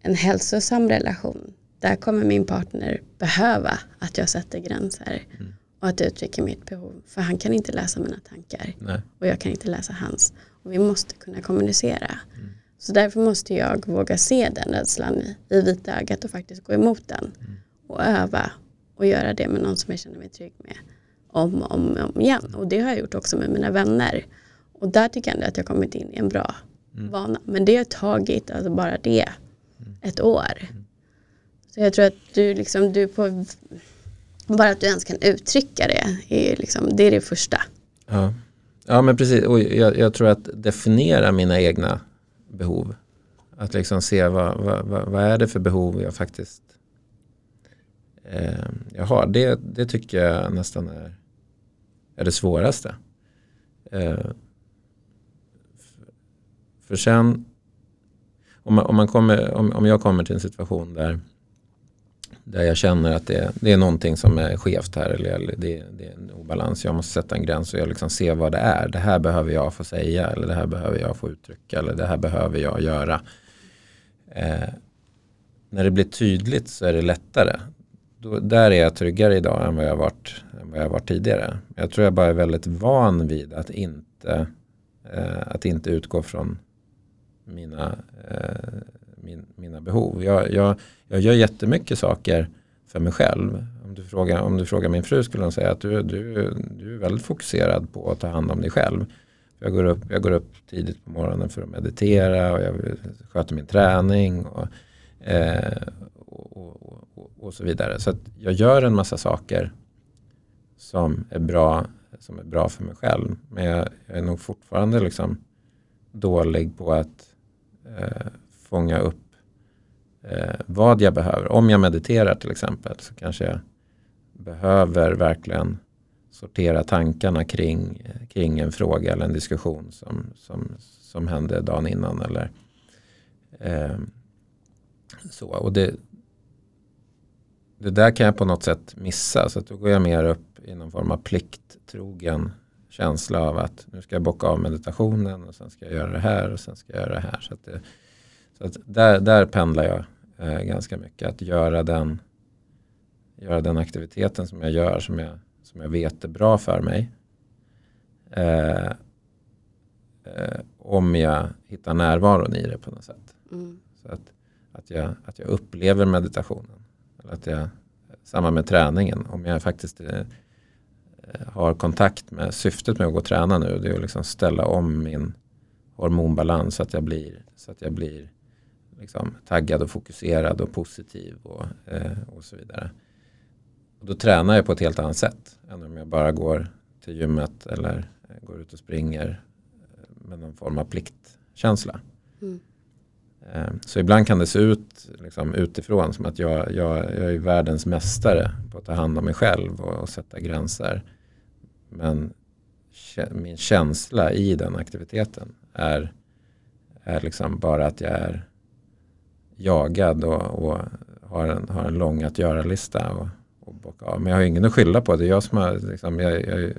en hälsosam relation där kommer min partner behöva att jag sätter gränser mm. och att jag uttrycker mitt behov. För han kan inte läsa mina tankar Nej. och jag kan inte läsa hans. Och vi måste kunna kommunicera. Mm. Så därför måste jag våga se den rädslan i, i vita ögat och faktiskt gå emot den. Mm. Och öva och göra det med någon som jag känner mig trygg med om och om, om igen. Och det har jag gjort också med mina vänner. Och där tycker jag ändå att jag kommit in i en bra mm. vana. Men det har tagit, alltså bara det, mm. ett år. Mm. Så jag tror att du liksom, du på, bara att du ens kan uttrycka det, är liksom, det är det första. Ja, ja men precis. Och jag, jag tror att definiera mina egna behov. Att liksom se vad, vad, vad, vad är det för behov jag faktiskt eh, jag har. Det, det tycker jag nästan är, är det svåraste. Eh, för sen om, man, om, man kommer, om, om jag kommer till en situation där, där jag känner att det, det är någonting som är skevt här eller det, det är en obalans. Jag måste sätta en gräns och jag liksom ser vad det är. Det här behöver jag få säga eller det här behöver jag få uttrycka eller det här behöver jag göra. Eh, när det blir tydligt så är det lättare då, där är jag tryggare idag än vad jag varit, än vad jag varit tidigare. Jag tror jag bara är väldigt van vid att inte, eh, att inte utgå från mina, eh, min, mina behov. Jag, jag, jag gör jättemycket saker för mig själv. Om du frågar, om du frågar min fru skulle hon säga att du, du, du är väldigt fokuserad på att ta hand om dig själv. Jag går, upp, jag går upp tidigt på morgonen för att meditera och jag sköter min träning. Och, eh, och, och, och, så vidare. Så jag gör en massa saker som är bra, som är bra för mig själv. Men jag, jag är nog fortfarande liksom dålig på att eh, fånga upp eh, vad jag behöver. Om jag mediterar till exempel så kanske jag behöver verkligen sortera tankarna kring, kring en fråga eller en diskussion som, som, som hände dagen innan. Eller, eh, så. Och det, det där kan jag på något sätt missa. Så då går jag mer upp i någon form av plikttrogen känsla av att nu ska jag bocka av meditationen och sen ska jag göra det här och sen ska jag göra det här. Så, att det, så att där, där pendlar jag eh, ganska mycket. Att göra den, göra den aktiviteten som jag gör som jag, som jag vet är bra för mig. Eh, om jag hittar närvaron i det på något sätt. Mm. Så att, att, jag, att jag upplever meditationen. Eller att jag, samma med träningen. Om jag faktiskt eh, har kontakt med syftet med att gå och träna nu. Det är att liksom ställa om min hormonbalans så att jag blir, så att jag blir liksom, taggad och fokuserad och positiv och, eh, och så vidare. Och då tränar jag på ett helt annat sätt än om jag bara går till gymmet eller eh, går ut och springer eh, med någon form av pliktkänsla. Mm. Eh, Så ibland kan det se ut liksom, utifrån som att jag, jag, jag är världens mästare på att ta hand om mig själv och, och sätta gränser. Men min känsla i den aktiviteten är, är liksom bara att jag är jagad och, och har, en, har en lång att göra-lista. Och, och bocka av. Men jag har ingen att skylla på. Det är jag som har, liksom, jag, jag,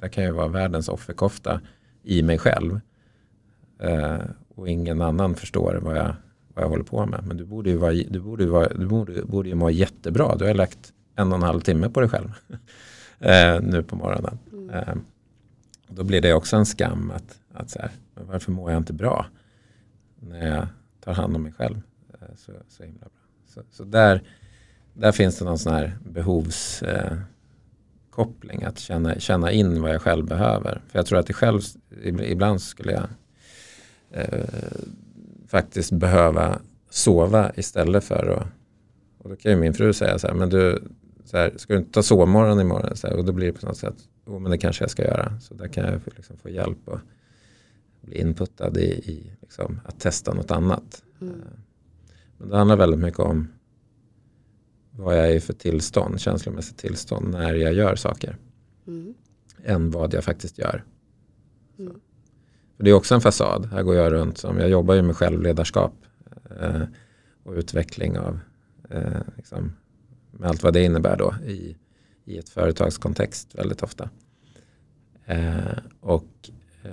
där kan jag vara världens offerkofta i mig själv. Eh, och ingen annan förstår vad jag, vad jag håller på med. Men du borde ju, vara, du borde ju, vara, du borde, borde ju må jättebra. Du har lagt en och en halv timme på dig själv eh, nu på morgonen. Mm. Eh, då blir det också en skam att, att så här, varför mår jag inte bra när jag tar hand om mig själv så, så himla bra. Så, så där, där finns det någon sån här behovskoppling. Eh, att känna, känna in vad jag själv behöver. För jag tror att det själv, ibland skulle jag eh, faktiskt behöva sova istället för att och då kan ju min fru säga så här, men du, så här, ska du inte ta sovmorgon imorgon? Så här, och då blir det på något sätt, jo men det kanske jag ska göra. Så där kan jag liksom få hjälp och bli inputtad i, i liksom, att testa något annat. Mm. Men det handlar väldigt mycket om vad jag är för tillstånd, känslomässigt tillstånd när jag gör saker. Mm. Än vad jag faktiskt gör. Mm. För det är också en fasad. Här går jag runt som, jag jobbar ju med självledarskap eh, och utveckling av eh, liksom, med allt vad det innebär då i, i ett företagskontext väldigt ofta. Eh, och eh,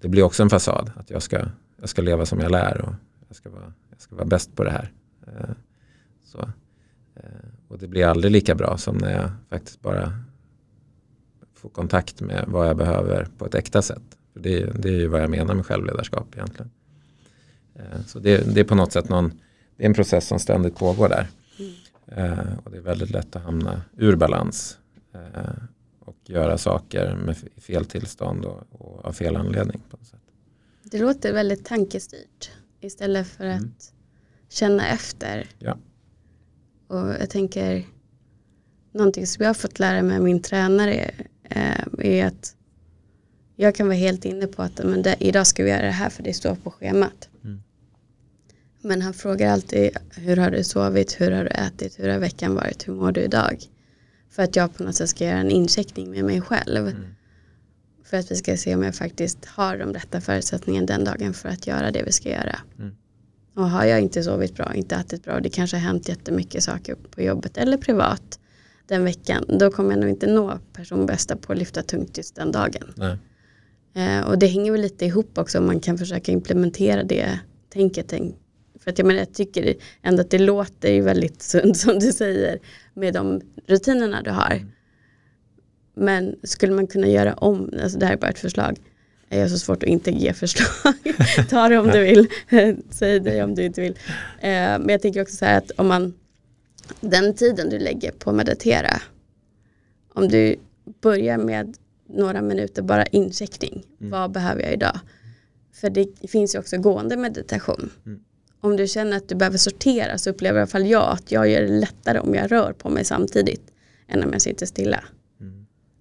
det blir också en fasad att jag ska, jag ska leva som jag lär och jag ska vara, jag ska vara bäst på det här. Eh, så. Eh, och det blir aldrig lika bra som när jag faktiskt bara får kontakt med vad jag behöver på ett äkta sätt. För det, det är ju vad jag menar med självledarskap egentligen. Eh, så det, det är på något sätt någon, det är en process som ständigt pågår där. Mm. Och det är väldigt lätt att hamna ur balans och göra saker med fel tillstånd och, och av fel anledning. På något sätt. Det låter väldigt tankestyrt istället för att Mm. känna efter. Ja. Och jag tänker, någonting som jag har fått lära mig av min tränare eh, är att jag kan vara helt inne på att men det, idag ska vi göra det här för det står på schemat. Mm. Men han frågar alltid hur har du sovit, hur har du ätit, hur har veckan varit, hur mår du idag? För att jag på något sätt ska göra en incheckning med mig själv. Mm. För att vi ska se om jag faktiskt har de rätta förutsättningarna den dagen för att göra det vi ska göra. Mm. Och har jag inte sovit bra, inte ätit bra, det kanske har hänt jättemycket saker på jobbet eller privat den veckan, då kommer jag nog inte nå personbästa på att lyfta tungt just den dagen. Nej. Eh, och det hänger väl lite ihop också om man kan försöka implementera det tänket. Tänk. För att jag menar, jag tycker ändå att det låter ju väldigt sunt som du säger med de rutinerna du har. Men skulle man kunna göra om, alltså det här är bara ett förslag. Jag har så svårt att inte ge förslag. Ta det om du vill. Säg det om du inte vill. Eh, men jag tänker också så här att om man den tiden du lägger på att meditera. Om du börjar med några minuter bara incheckning. Mm. Vad behöver jag idag? För det finns ju också gående meditation. Mm. Om du känner att du behöver sortera så upplever i alla fall jag att jag gör det lättare om jag rör på mig samtidigt än om jag sitter stilla.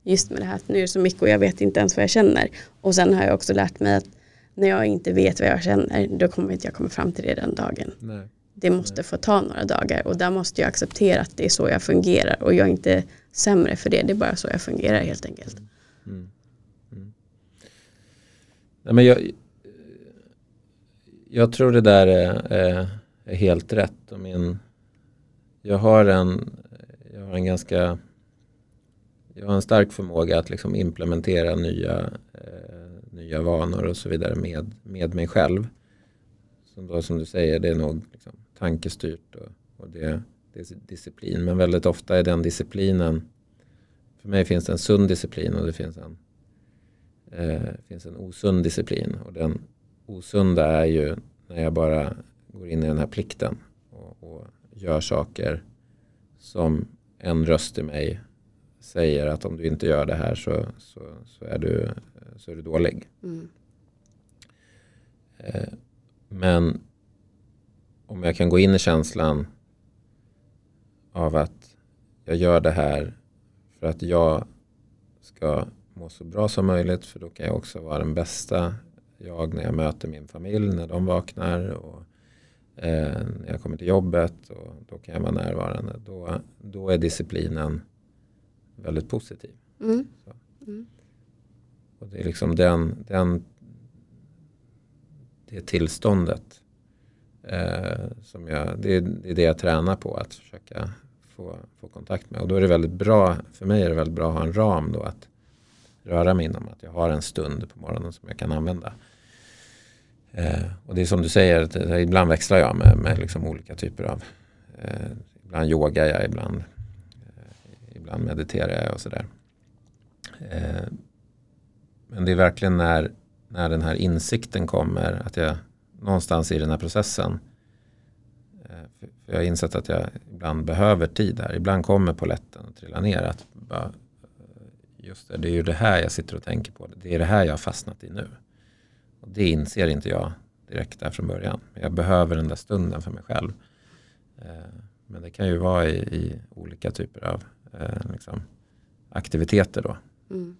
Just med det här att nu är det så mycket och jag vet inte ens vad jag känner. Och sen har jag också lärt mig att när jag inte vet vad jag känner då kommer inte jag komma fram till det den dagen. Nej. Det måste få ta några dagar och där måste jag acceptera att det är så jag fungerar och jag är inte sämre för det, det är bara så jag fungerar helt enkelt. Mm. Mm. Nej, men jag, jag tror det där är, är, är helt rätt. Och min, jag, har en, jag har en ganska jag har en stark förmåga att liksom implementera nya, eh, nya vanor och så vidare med, med mig själv. Som, då, som du säger, det är nog liksom tankestyrt och, och det, det är disciplin. Men väldigt ofta är den disciplinen, för mig finns det en sund disciplin och det finns en, eh, finns en osund disciplin. Och den, osunda är ju när jag bara går in i den här plikten och, och gör saker som en röst i mig säger att om du inte gör det här så, så, så, är, du, så är du dålig. Mm. Eh, men om jag kan gå in i känslan av att jag gör det här för att jag ska må så bra som möjligt för då kan jag också vara den bästa jag när jag möter min familj när de vaknar och eh, när jag kommer till jobbet och då kan jag vara närvarande. Då, då är disciplinen väldigt positiv. Mm. Så. Mm. Och det är liksom den, den det tillståndet eh, som jag, det, är, det är det jag tränar på att försöka få, få kontakt med. Och då är det väldigt bra, för mig är det väldigt bra att ha en ram då att röra mig inom. Att jag har en stund på morgonen som jag kan använda. Eh, och det är som du säger, det, ibland växlar jag med, med liksom olika typer av, eh, ibland yogar jag, ibland, eh, ibland mediterar jag och sådär. Eh, men det är verkligen när, när den här insikten kommer, att jag någonstans i den här processen eh, för jag har insett att jag ibland behöver tid här. Ibland kommer poletten att trilla ner. Att bara, eh, just det, det är ju det här jag sitter och tänker på. Det är det här jag har fastnat i nu. Och det inser inte jag direkt där från början. Jag behöver den där stunden för mig själv. Eh, men det kan ju vara i, i olika typer av liksom, aktiviteter då. Mm.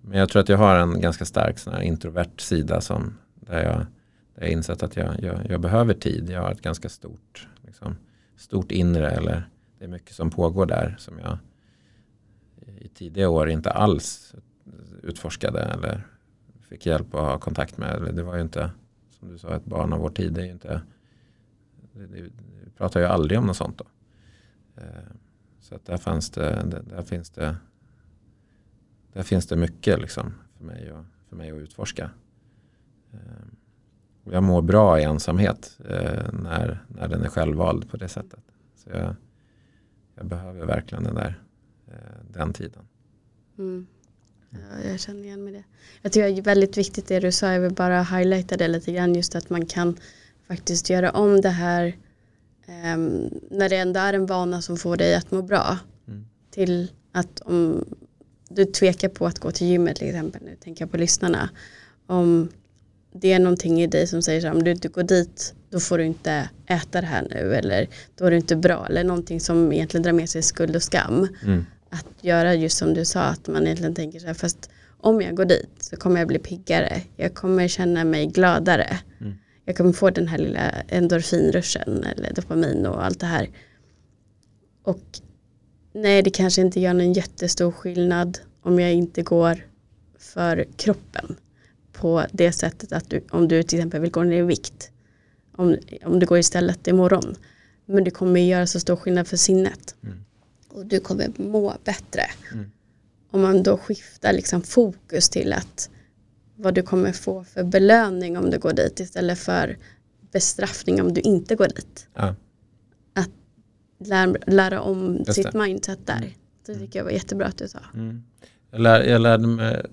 Men jag tror att jag har en ganska stark sån här introvert sida som där jag, där jag insett att jag, jag, jag behöver tid. Jag har ett ganska stort, liksom, stort inre eller det är mycket som pågår där som jag i tidiga år inte alls utforskade eller fick hjälp att ha kontakt med. Det var ju inte, som du sa, ett barn av vår tid. Det är ju inte, vi pratar ju aldrig om något sånt då. Så att där, fanns det, där finns det där finns det mycket liksom för, mig att, för mig att utforska. Eh, och jag mår bra i ensamhet eh, när, när den är självvald på det sättet. Så jag, jag behöver verkligen den där eh, den tiden. Mm. Ja, jag känner igen mig det. Jag tycker det är väldigt viktigt det du sa, jag vill bara highlighta det lite grann just att man kan faktiskt göra om det här eh, när det ändå är en vana som får dig att må bra Mm. till att om du tvekar på att gå till gymmet till exempel, nu tänker jag på lyssnarna, om det är någonting i dig som säger så här, om du inte går dit då får du inte äta det här nu eller då är du inte bra eller någonting som egentligen drar med sig skuld och skam. Mm. Att göra just som du sa, att man egentligen tänker så här, fast om jag går dit så kommer jag bli piggare, jag kommer känna mig gladare, Mm. Jag kommer få den här lilla endorfinruschen eller dopamin och allt det här. Och nej, det kanske inte gör någon jättestor skillnad om jag inte går för kroppen på det sättet att du, om du till exempel vill gå ner i vikt, om, om du går istället imorgon, men det kommer göra så stor skillnad för sinnet Mm. och du kommer må bättre. Mm. Om man då skiftar liksom fokus till att vad du kommer få för belöning om du går dit istället för bestraffning om du inte går dit. Ja. Lär, lära om Just sitt det. mindset där. Det tycker jag var jättebra att du sa. Mm. Jag, lär, jag lärde mig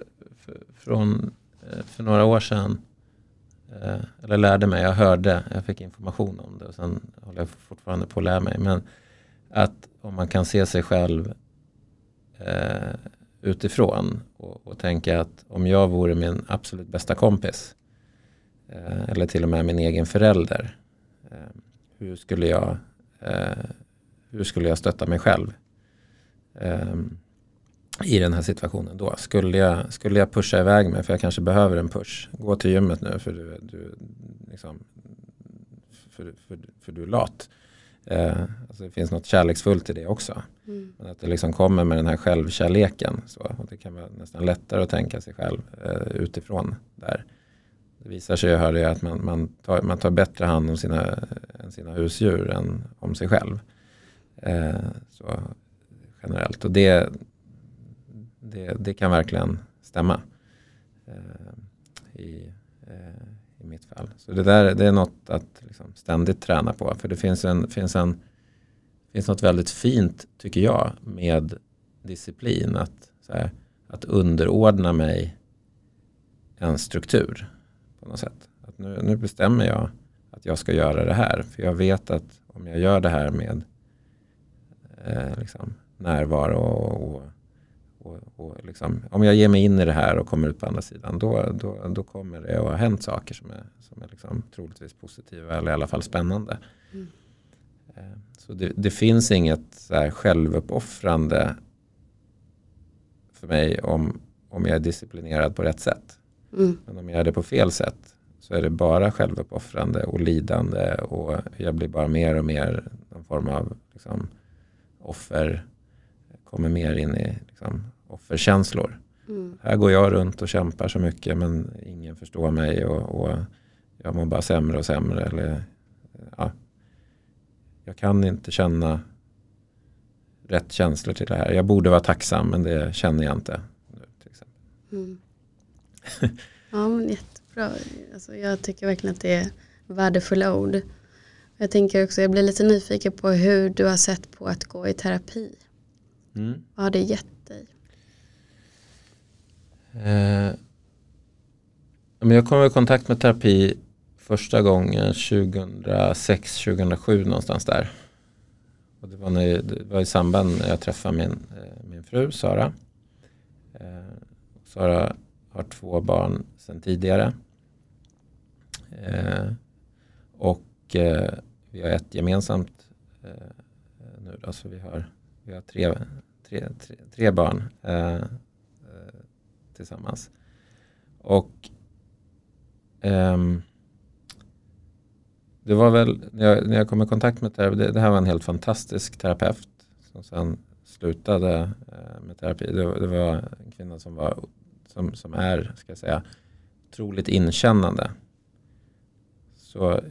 från, eh, för några år sedan, eh, eller lärde mig, jag hörde, jag fick information om det och sen håller jag fortfarande på att lära mig. Men att om man kan se sig själv eh, utifrån och, och tänka att om jag vore min absolut bästa kompis eh, eller till och med min egen förälder, eh, hur skulle jag eh, hur skulle jag stötta mig själv? Eh, I den här situationen då. Skulle jag, skulle jag pusha iväg mig, för jag kanske behöver en push, gå till gymmet nu för du, du, liksom, för, för, för du är lat. Eh, alltså det finns något kärleksfullt i det också. Mm. Men att det liksom kommer med den här självkärleken. Så, och det kan vara nästan lättare att tänka sig själv eh, utifrån där. Det visar sig, jag hörde, att man, man, tar, man tar bättre hand om sina, sina husdjur än om sig själv. Eh, så, generellt. Och det, det, det kan verkligen stämma eh, i, eh, i mitt fall. Så det där det är något att liksom ständigt träna på. För det finns, en, finns, en, finns något väldigt fint, tycker jag, med disciplin. Att, så här, att underordna mig en struktur. På på något sätt. Att nu, nu bestämmer jag att jag ska göra det här. För jag vet att om jag gör det här med eh, liksom, närvaro och, och, och, och liksom, om jag ger mig in i det här och kommer ut på andra sidan då, då, då kommer det att ha hänt saker som är, som är liksom troligtvis positiva eller i alla fall spännande. Mm. Eh, så det, det, finns inget så här självuppoffrande för mig om, om jag är disciplinerad på rätt sätt. Mm. Men om jag är det på fel sätt så är det bara självuppoffrande och lidande och jag blir bara mer och mer någon form av liksom, offer. Kommer mer in i liksom, offerkänslor. Mm. Här går jag runt och kämpar så mycket men ingen förstår mig och, och jag mår bara sämre och sämre. Eller, ja. Jag kan inte känna rätt känslor till det här. Jag borde vara tacksam men det känner jag inte. till exempel. Mm. ja men jättebra. Alltså, jag tycker verkligen att det är värdefulla ord. Jag tänker också, jag blir lite nyfiken på hur du har sett på att gå i terapi. Mm. Vad har det gett Eh, men jag kom i kontakt med terapi första gången 2006-2007 någonstans där. Och det, var när, det var i samband när jag träffade min, eh, min fru Sara. Eh, Sara har två barn sedan tidigare. Eh, och eh, vi har ett gemensamt eh, nu då, så vi har, vi har tre, tre, tre, tre barn eh, tillsammans. Och um, det var väl när jag, när jag kom i kontakt med terapi, det, det här var en helt fantastisk terapeut som sen slutade eh, med terapi. Det, det, var en kvinna som, var, som, som är, ska jag säga, otroligt inkännande. Så eh,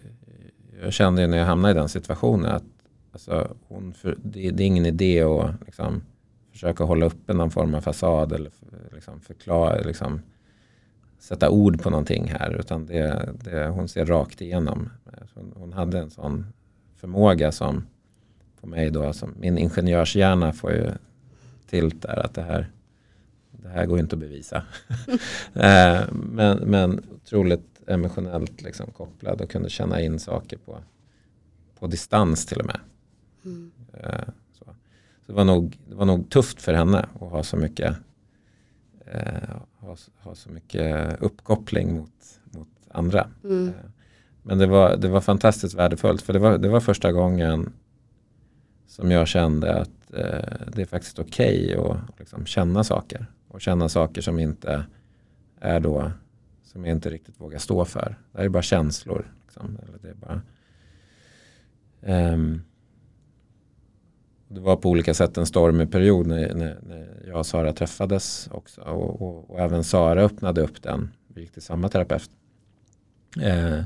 jag kände ju när jag hamnade i den situationen att alltså, hon för, det, det, är ingen idé att liksom, försöka hålla uppe någon form av fasad eller liksom, förklara, liksom, sätta ord på någonting här. Utan det, det, hon ser rakt igenom. Hon, hon hade en sån förmåga som på mig då, som min ingenjörshjärna får ju tilt där att det här, det här går inte att bevisa. Eh, men, men otroligt emotionellt liksom kopplad och kunde känna in saker på, på distans till och med. Mm. Eh, så. så. det, var nog, det var nog tufft för henne att ha så mycket eh, ha, ha, så mycket uppkoppling mot, mot andra. Mm. Eh, men det var, det var fantastiskt värdefullt för det var, det var första gången som jag kände att eh, det är faktiskt okej okay att liksom känna saker. Och känna saker som inte är då som jag inte riktigt vågar stå för. Det är bara känslor. Liksom. Eller det, är bara, um, det var på olika sätt en stormig period när, när, när jag och Sara träffades också. Och, och, och, även Sara öppnade upp den. Vi gick till samma terapeut. Eh,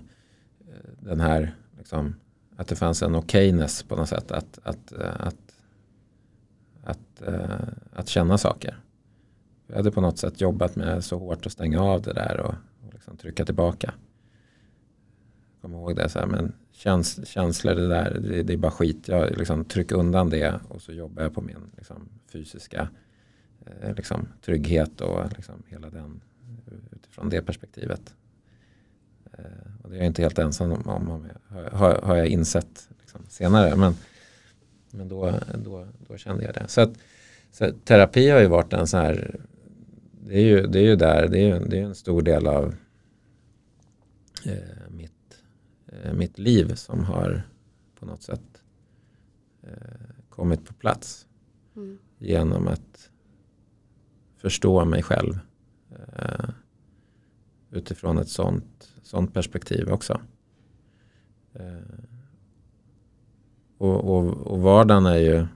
den här, liksom, att det fanns en okejness på något sätt. Att, att, eh, att, att, eh, att känna saker. Jag hade på något sätt jobbat med så hårt att stänga av det där och, och liksom trycka tillbaka. Kom ihåg det, så här, men käns känslor det där, det, det, är bara skit. Jag liksom trycker undan det och så jobbar jag på min liksom, fysiska eh, liksom, trygghet och liksom, hela den eh, utifrån det perspektivet. Eh, och det är jag inte helt ensam om, om har, har jag insett liksom, senare. Men, men då, då, då kände jag det. Så, att, så terapi har ju varit en sån här det är ju, det är ju där, det är, det är en stor del av eh, mitt, eh, mitt liv som har på något sätt eh, kommit på plats. Mm. Genom att förstå mig själv eh, utifrån ett sånt, sånt perspektiv också. Eh, och, och, och vardagen är ju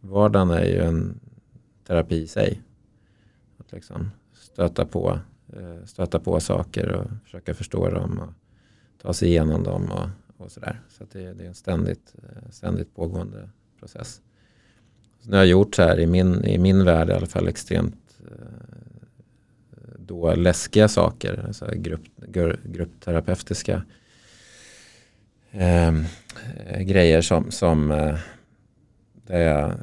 vardagen är ju en terapi i sig liksom stöta, på, eh, stöta på saker och försöka förstå dem och ta sig igenom dem och, och sådär. Så, så det, det, är en ständigt, eh, ständigt pågående process. Så nu har jag gjort så här i min, i min värld i alla fall extremt eh, då läskiga saker, alltså grupp, gruppterapeutiska ehm, eh, grejer som, som eh, där jag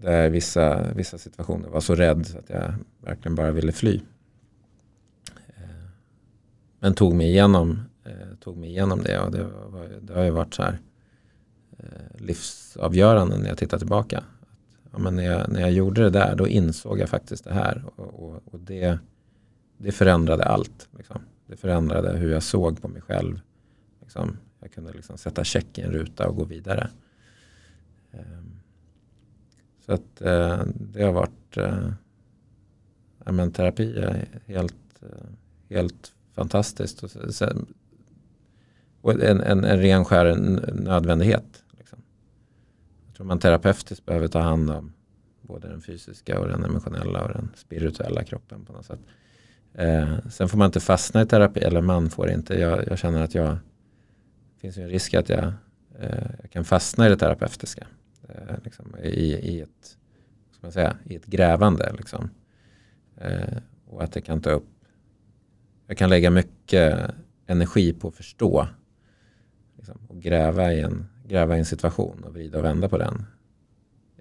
där i vissa, vissa situationer var så rädd så att jag verkligen bara ville fly men tog mig igenom, eh, tog mig igenom det och det, var, det har ju varit så här eh, livsavgörande när jag tittar tillbaka. Ja, men när, jag, när jag gjorde det där då insåg jag faktiskt det här och, och, och det, det förändrade allt. Liksom. Det förändrade hur jag såg på mig själv. Liksom. Jag kunde liksom sätta check i en ruta och gå vidare. Ehm, så att eh, det har varit eh, ja, men terapi är helt, eh, helt fantastiskt. Och, sen, och en, en, en ren skär nödvändighet. Liksom. Jag tror man terapeutiskt behöver ta hand om både den fysiska och den emotionella och den spirituella kroppen på något sätt. Eh, sen får man inte fastna i terapi, eller man får inte. Jag, jag känner att jag, det finns en risk att jag, eh, jag kan fastna i det terapeutiska. Eh, liksom, i, i, ett, ska man säga, I ett grävande. Liksom. Eh, och att det kan ta upp, jag kan lägga mycket energi på att förstå liksom, och gräva i, en, gräva i en situation och vrida och vända på den.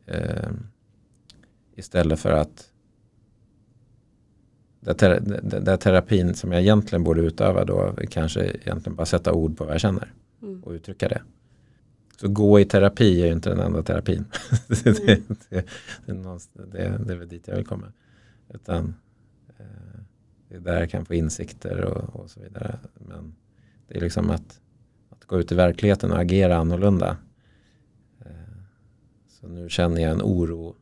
Eh, istället för att där, där, där terapin som jag egentligen borde utöva då kanske egentligen bara sätta ord på vad jag känner mm. och uttrycka det. Så gå i terapi är ju inte den enda terapin. det, det, det, det, det är väl dit jag vill komma. Utan eh, det är där jag kan få insikter och, och, så vidare. Men det är liksom att, att gå ut i verkligheten och agera annorlunda. Eh, så nu känner jag en oro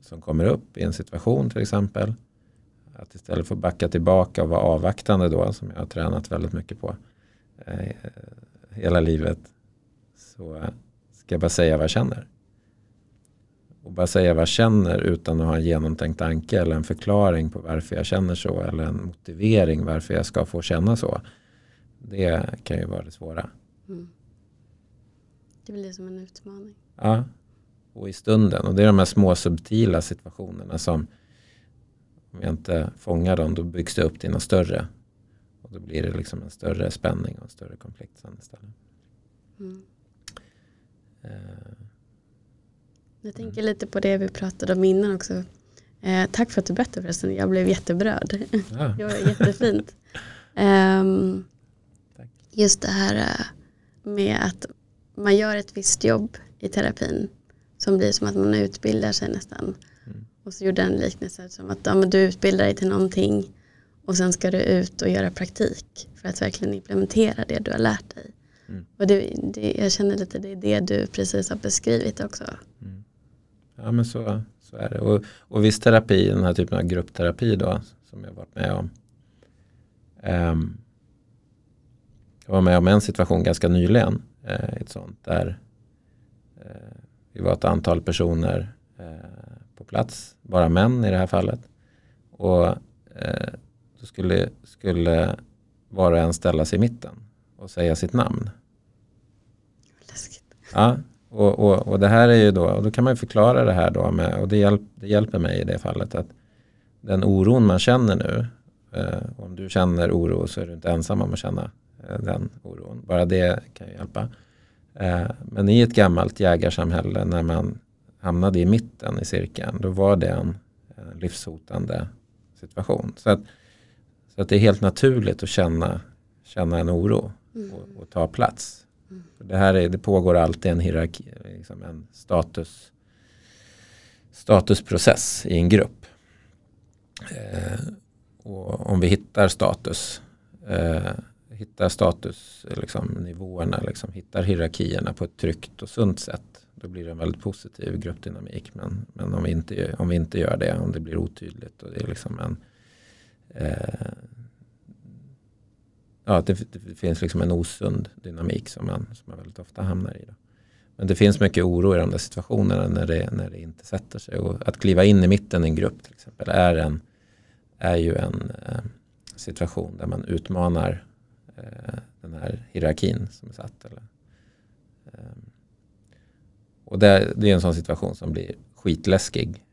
som kommer upp i en situation till exempel. Att istället för att backa tillbaka och vara avvaktande då, som jag har tränat väldigt mycket på eh, hela livet, så ska jag bara säga vad jag känner. Och bara säga vad jag känner utan att ha en genomtänkt tanke eller en förklaring på varför jag känner så eller en motivering varför jag ska få känna så. Det kan ju vara det svåra. Mm. Det blir som en utmaning. Ja, och i stunden. Och det är de här små subtila situationerna som om jag inte fångar dem då byggs det upp till något större. Och då blir det liksom en större spänning och en större konflikt sen istället. Mm. Uh, jag tänker lite på det vi pratade om innan också. Eh, tack för att du berättade förresten, jag blev jätteberörd. Ja. det var jättefint. Um, just det här eh, med att man gör ett visst jobb i terapin som blir som att man utbildar sig nästan. Mm. Och så gjorde en liknelse som att ja, du utbildar dig till någonting och sen ska du ut och göra praktik för att verkligen implementera det du har lärt dig. Mm. Och det, det, jag känner lite det är det du precis har beskrivit också. Mm. Ja men så, så är det. Och, och viss terapi, den här typen av gruppterapi då som jag varit med om. Um, jag var med om en situation ganska nyligen. Uh, ett sånt där uh, vi var ett antal personer eh, på plats, bara män i det här fallet. Och eh, då skulle, skulle var och en ställa sig i mitten och säga sitt namn. Läskigt. Ja, och, och, och det här är ju då, och då kan man förklara det här då med, och det, hjälp, det hjälper mig i det fallet att den oron man känner nu, eh, om du känner oro så är du inte ensam om att känna eh, den oron. Bara det kan ju hjälpa. Eh, men i ett gammalt jägarsamhälle när man hamnade i mitten i cirkeln då var det en, livshotande situation. Så att, så att det är helt naturligt att känna, känna en oro mm. och, och, ta plats. Mm. Det här är, det pågår alltid en hierarki, liksom en status, statusprocess i en grupp. Eh, och om vi hittar status eh, hittar statusnivåerna, liksom, liksom, hittar hierarkierna på ett tryggt och sunt sätt. Då blir det en väldigt positiv gruppdynamik. Men, men om, vi inte, om vi inte gör det, om det blir otydligt och det är liksom en eh, ja, det, det, finns liksom en osund dynamik som man, som man väldigt ofta hamnar i. Då. Men det finns mycket oro i de där situationerna när det, när det inte sätter sig. Och att kliva in i mitten i en grupp till exempel är, en, är ju en eh, situation där man utmanar Eh, den här hierarkin som är satt. Eller, eh, och det, det, är en sån situation som blir skitläskig.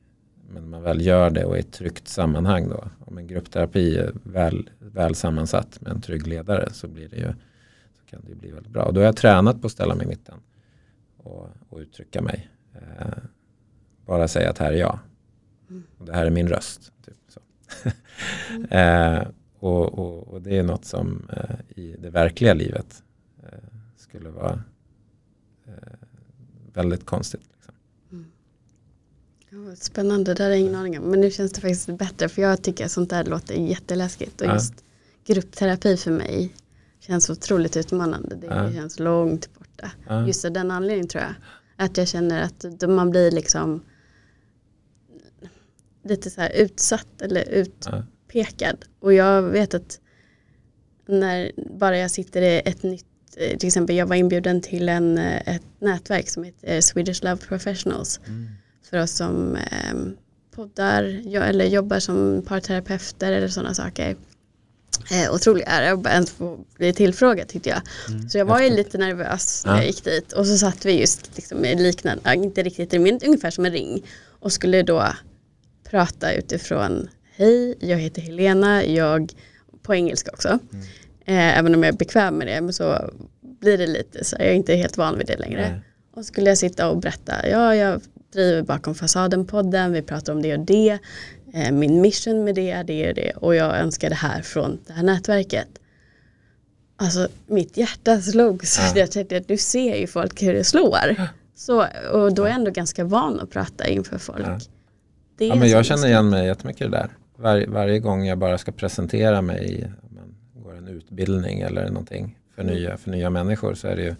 Men man väl gör det och i ett tryggt sammanhang då. Om en gruppterapi är väl, väl sammansatt med en trygg ledare så blir det ju så kan det bli väldigt bra. Och då har jag tränat på att ställa mig i mitten och, och uttrycka mig. Eh, bara säga att här är jag. Och det här är min röst. Typ, så. Mm. eh, och, och, och, det är något som eh, i det verkliga livet eh, skulle vara eh, väldigt konstigt. Spännande, det hade jag ingen aning om. Men nu känns det faktiskt bättre för jag tycker att sånt där låter jätteläskigt. Och ja. just gruppterapi för mig känns otroligt utmanande. Det ja. känns långt borta. Ja. Just av den anledningen tror jag. Att jag känner att man blir liksom lite så här utsatt eller utpekad. Och jag vet att när bara jag sitter i ett nytt, eh, till exempel jag var inbjuden till en, eh, ett nätverk som heter Swedish Love Professionals. Mm. För oss som eh, poddar eller jobbar som parterapeuter eller sådana saker. Eh, otrolig ära att ens få bli tillfrågad tyckte jag. Mm. Så jag var ju lite nervös när jag gick dit och så satt vi just liksom i liknande, inte riktigt men ungefär som en ring och skulle då prata utifrån Hej, jag heter Helena, jag på engelska också. Mm. Eh, även om jag är bekväm med det men så blir det lite så jag är inte helt van vid det längre. Nej. Och skulle jag sitta och berätta, ja jag driver bakom fasaden-podden, vi pratar om det och det. Eh, min mission med det är det och det och jag önskar det här från det här nätverket. Alltså mitt hjärta slog så ja. jag tänkte att du ser ju folk hur det slår. Så, och då är jag ändå ganska van att prata inför folk. Ja. ja men jag känner igen mig jättemycket i det där. Var, varje gång jag bara ska presentera mig, man går en utbildning eller någonting för mm. nya, för nya människor så är det ju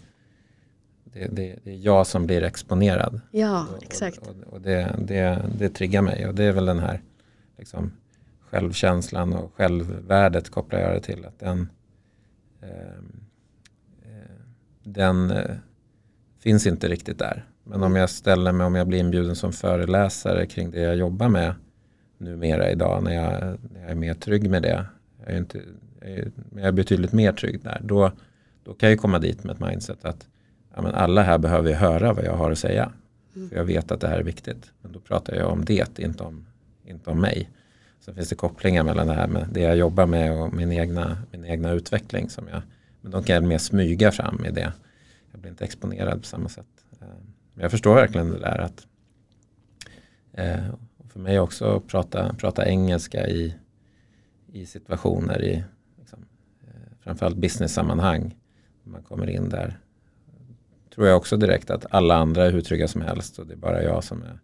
det, det, det, är jag som blir exponerad. Ja, exakt. Och, och, och det, det, det triggar mig och det är väl den här liksom, självkänslan och självvärdet kopplar jag det till. Att den, ehm, eh, den eh, finns inte riktigt där. Men om jag ställer mig, om jag blir inbjuden som föreläsare kring det jag jobbar med numera idag när jag, när jag är mer trygg med det. Jag är, inte, jag är, jag är betydligt mer trygg där. Då, då kan jag komma dit med ett mindset att ja, men alla här behöver höra vad jag har att säga. Mm. För jag vet att det här är viktigt. Men då pratar jag om det, inte om inte om mig. Sen finns det kopplingar mellan det här med det jag jobbar med och min egna, min egna utveckling. Som jag, men de kan jag mer smyga fram i det. Jag blir inte exponerad på samma sätt. Men jag förstår verkligen det där att eh, för mig också att prata, prata engelska i, i situationer i liksom, eh, framförallt business-sammanhang. Man kommer in där tror jag också direkt att alla andra är hur trygga som helst och det är bara jag som är,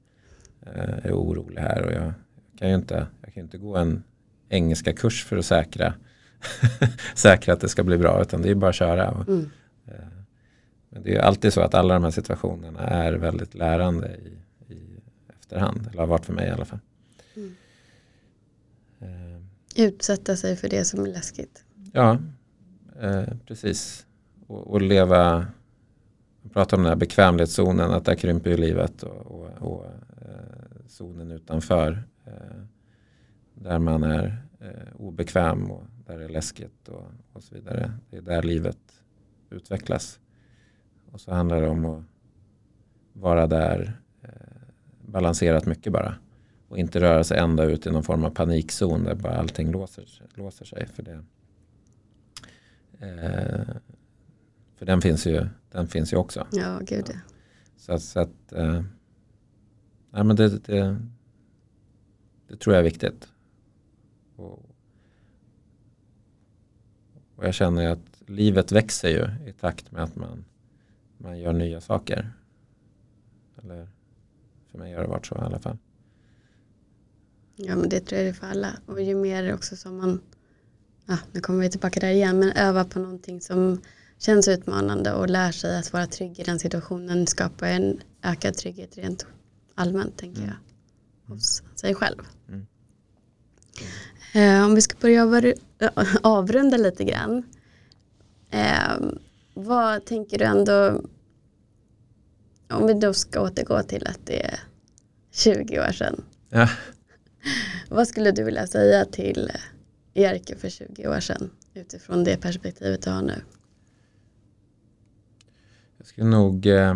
är orolig här och jag kan ju inte, jag kan inte gå en engelska kurs för att säkra, säkra att det ska bli bra utan det är bara att köra. Mm. Eh, men det är alltid så att alla de här situationerna är väldigt lärande i, i efterhand. Eller har varit för mig i alla fall. Mm. Uh, Utsätta sig för det som är läskigt. Ja, uh, precis. Och, och leva, Pratar om den här bekvämlighetszonen, att där krymper ju livet och, och, och eh, zonen utanför Eh, där man är eh, obekväm och där det är läskigt och, och så vidare. Det är där livet utvecklas. Och så handlar det om att vara där eh, balanserat mycket bara. Och inte röra sig ända ut i någon form av panikzon där bara allting låser, låser sig. För, det, eh, för den finns ju, den finns ju också. Ja, gud ja. Så, så att, eh, nej, men det, det, det tror jag är viktigt. Och, och jag känner att livet växer ju i takt med att man, man gör nya saker. Eller för mig har det varit så i alla fall. Ja men det tror jag det är för alla. Och ju mer också som man, ja, nu kommer vi tillbaka där igen, men öva på någonting som känns utmanande och lär sig att vara trygg i den situationen skapar en ökad trygghet rent allmänt tänker mm. jag hos sig själv. Mm. Eh, om vi ska börja avrunda lite grann. Eh, vad tänker du ändå, om vi då ska återgå till att det är 20 år sedan. Ja. Vad skulle du vilja säga till Jerker för 20 år sedan utifrån det perspektivet du har nu? Jag skulle nog eh,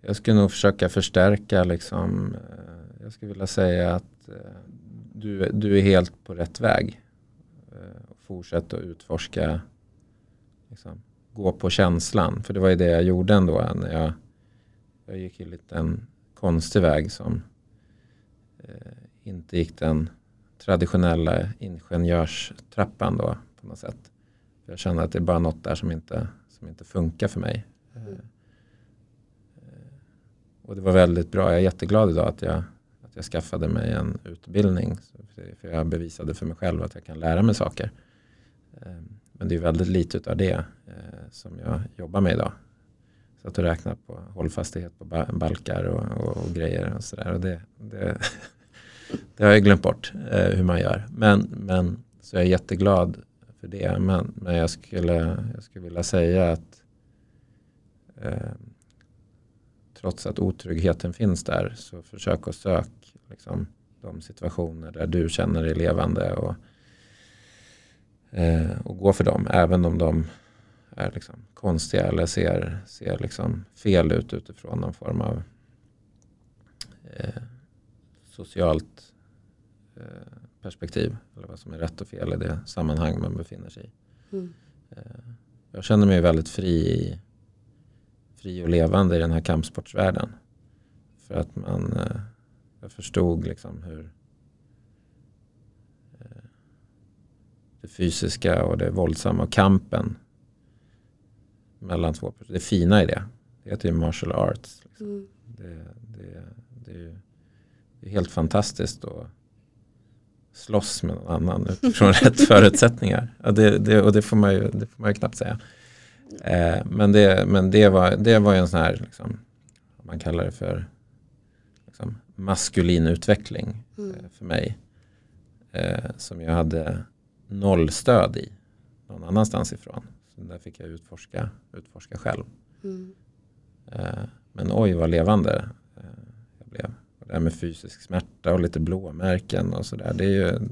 jag skulle nog försöka förstärka liksom, eh, jag skulle vilja säga att eh, du, du är helt på rätt väg. Eh, fortsätt att utforska, liksom, gå på känslan. För det var ju det jag gjorde ändå. Eh, när jag, jag gick ju lite en konstig väg som eh, inte gick den traditionella ingenjörstrappan då på något sätt. Jag känner att det är bara något där som inte, som inte funkar för mig. Mm. Och det var väldigt bra. Jag är jätteglad idag att jag, att jag skaffade mig en utbildning. För jag bevisade för mig själv att jag kan lära mig saker. Eh, men det är väldigt lite av det som jag jobbar med idag. Så att räkna på hållfastighet på balkar och, och, och grejer och sådär. det, det, det, har jag glömt bort hur man gör. Men, men så jag är jätteglad för det. Men, men jag, skulle, jag skulle vilja säga att eh, trots att otryggheten finns där så försök att söka liksom, de situationer där du känner dig levande och, eh, och gå för dem. Även om de är liksom konstiga eller ser, ser liksom fel ut utifrån någon form av eh, socialt eh, perspektiv. Eller vad som är rätt och fel i det sammanhang man befinner sig i. Mm. Eh, jag känner mig väldigt fri, fri och levande i den här kampsportsvärlden. För att man, eh, jag förstod liksom hur eh, det fysiska och det våldsamma och kampen mellan två personer. Det fina i det, det heter ju martial arts. Liksom. Mm. Det, det, det, är ju det är helt fantastiskt att slåss med någon annan utifrån rätt förutsättningar. Ja, det, det, och det får, man ju, det får man ju knappt säga. Eh, men det, men det, var, det var ju en sån här, liksom, man kallar det för liksom, maskulin utveckling mm. eh, för mig. Eh, som jag hade noll stöd i någon annanstans ifrån. Så där fick jag utforska, utforska själv. Mm. Eh, men oj vad levande eh, jag blev. Det här med fysisk smärta och lite blåmärken och sådär. Det är ju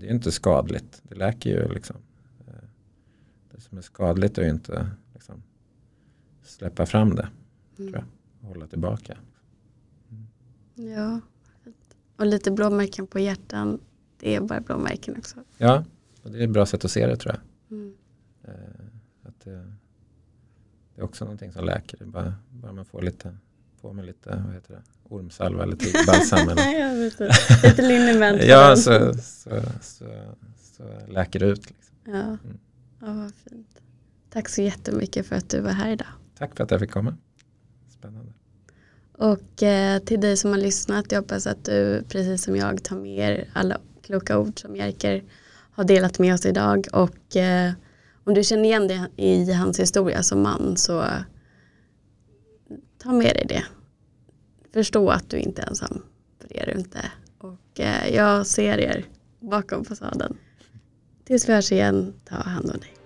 det är inte skadligt. Det läker ju liksom. Eh, det som är skadligt är ju inte liksom, släppa fram det. Mm. Tror jag. Hålla tillbaka. Mm. Ja, och lite blåmärken på hjärtan. Det är bara blåmärken också. Ja, och det är ett bra sätt att se det tror jag. Mm. Eh, att det, det, är också någonting som läker. Bara, bara man får lite, på med lite vad heter det, ormsalva eller tigerbalsam. eller. lite liniment. ja, så, så, så, så, läker det ut. Liksom. Ja. Mm. ja, vad fint. Tack så jättemycket för att du var här idag. Tack för att jag fick komma. Spännande. Och eh, till dig som har lyssnat, jag hoppas att du precis som jag tar med er alla kloka ord som Jerker har delat med oss idag. Och eh, om du känner igen dig i hans historia som man så ta med dig det. Förstå att du inte är ensam, för det är du inte. Och eh, jag ser er bakom fasaden. Tills vi hörs igen, ta hand om dig.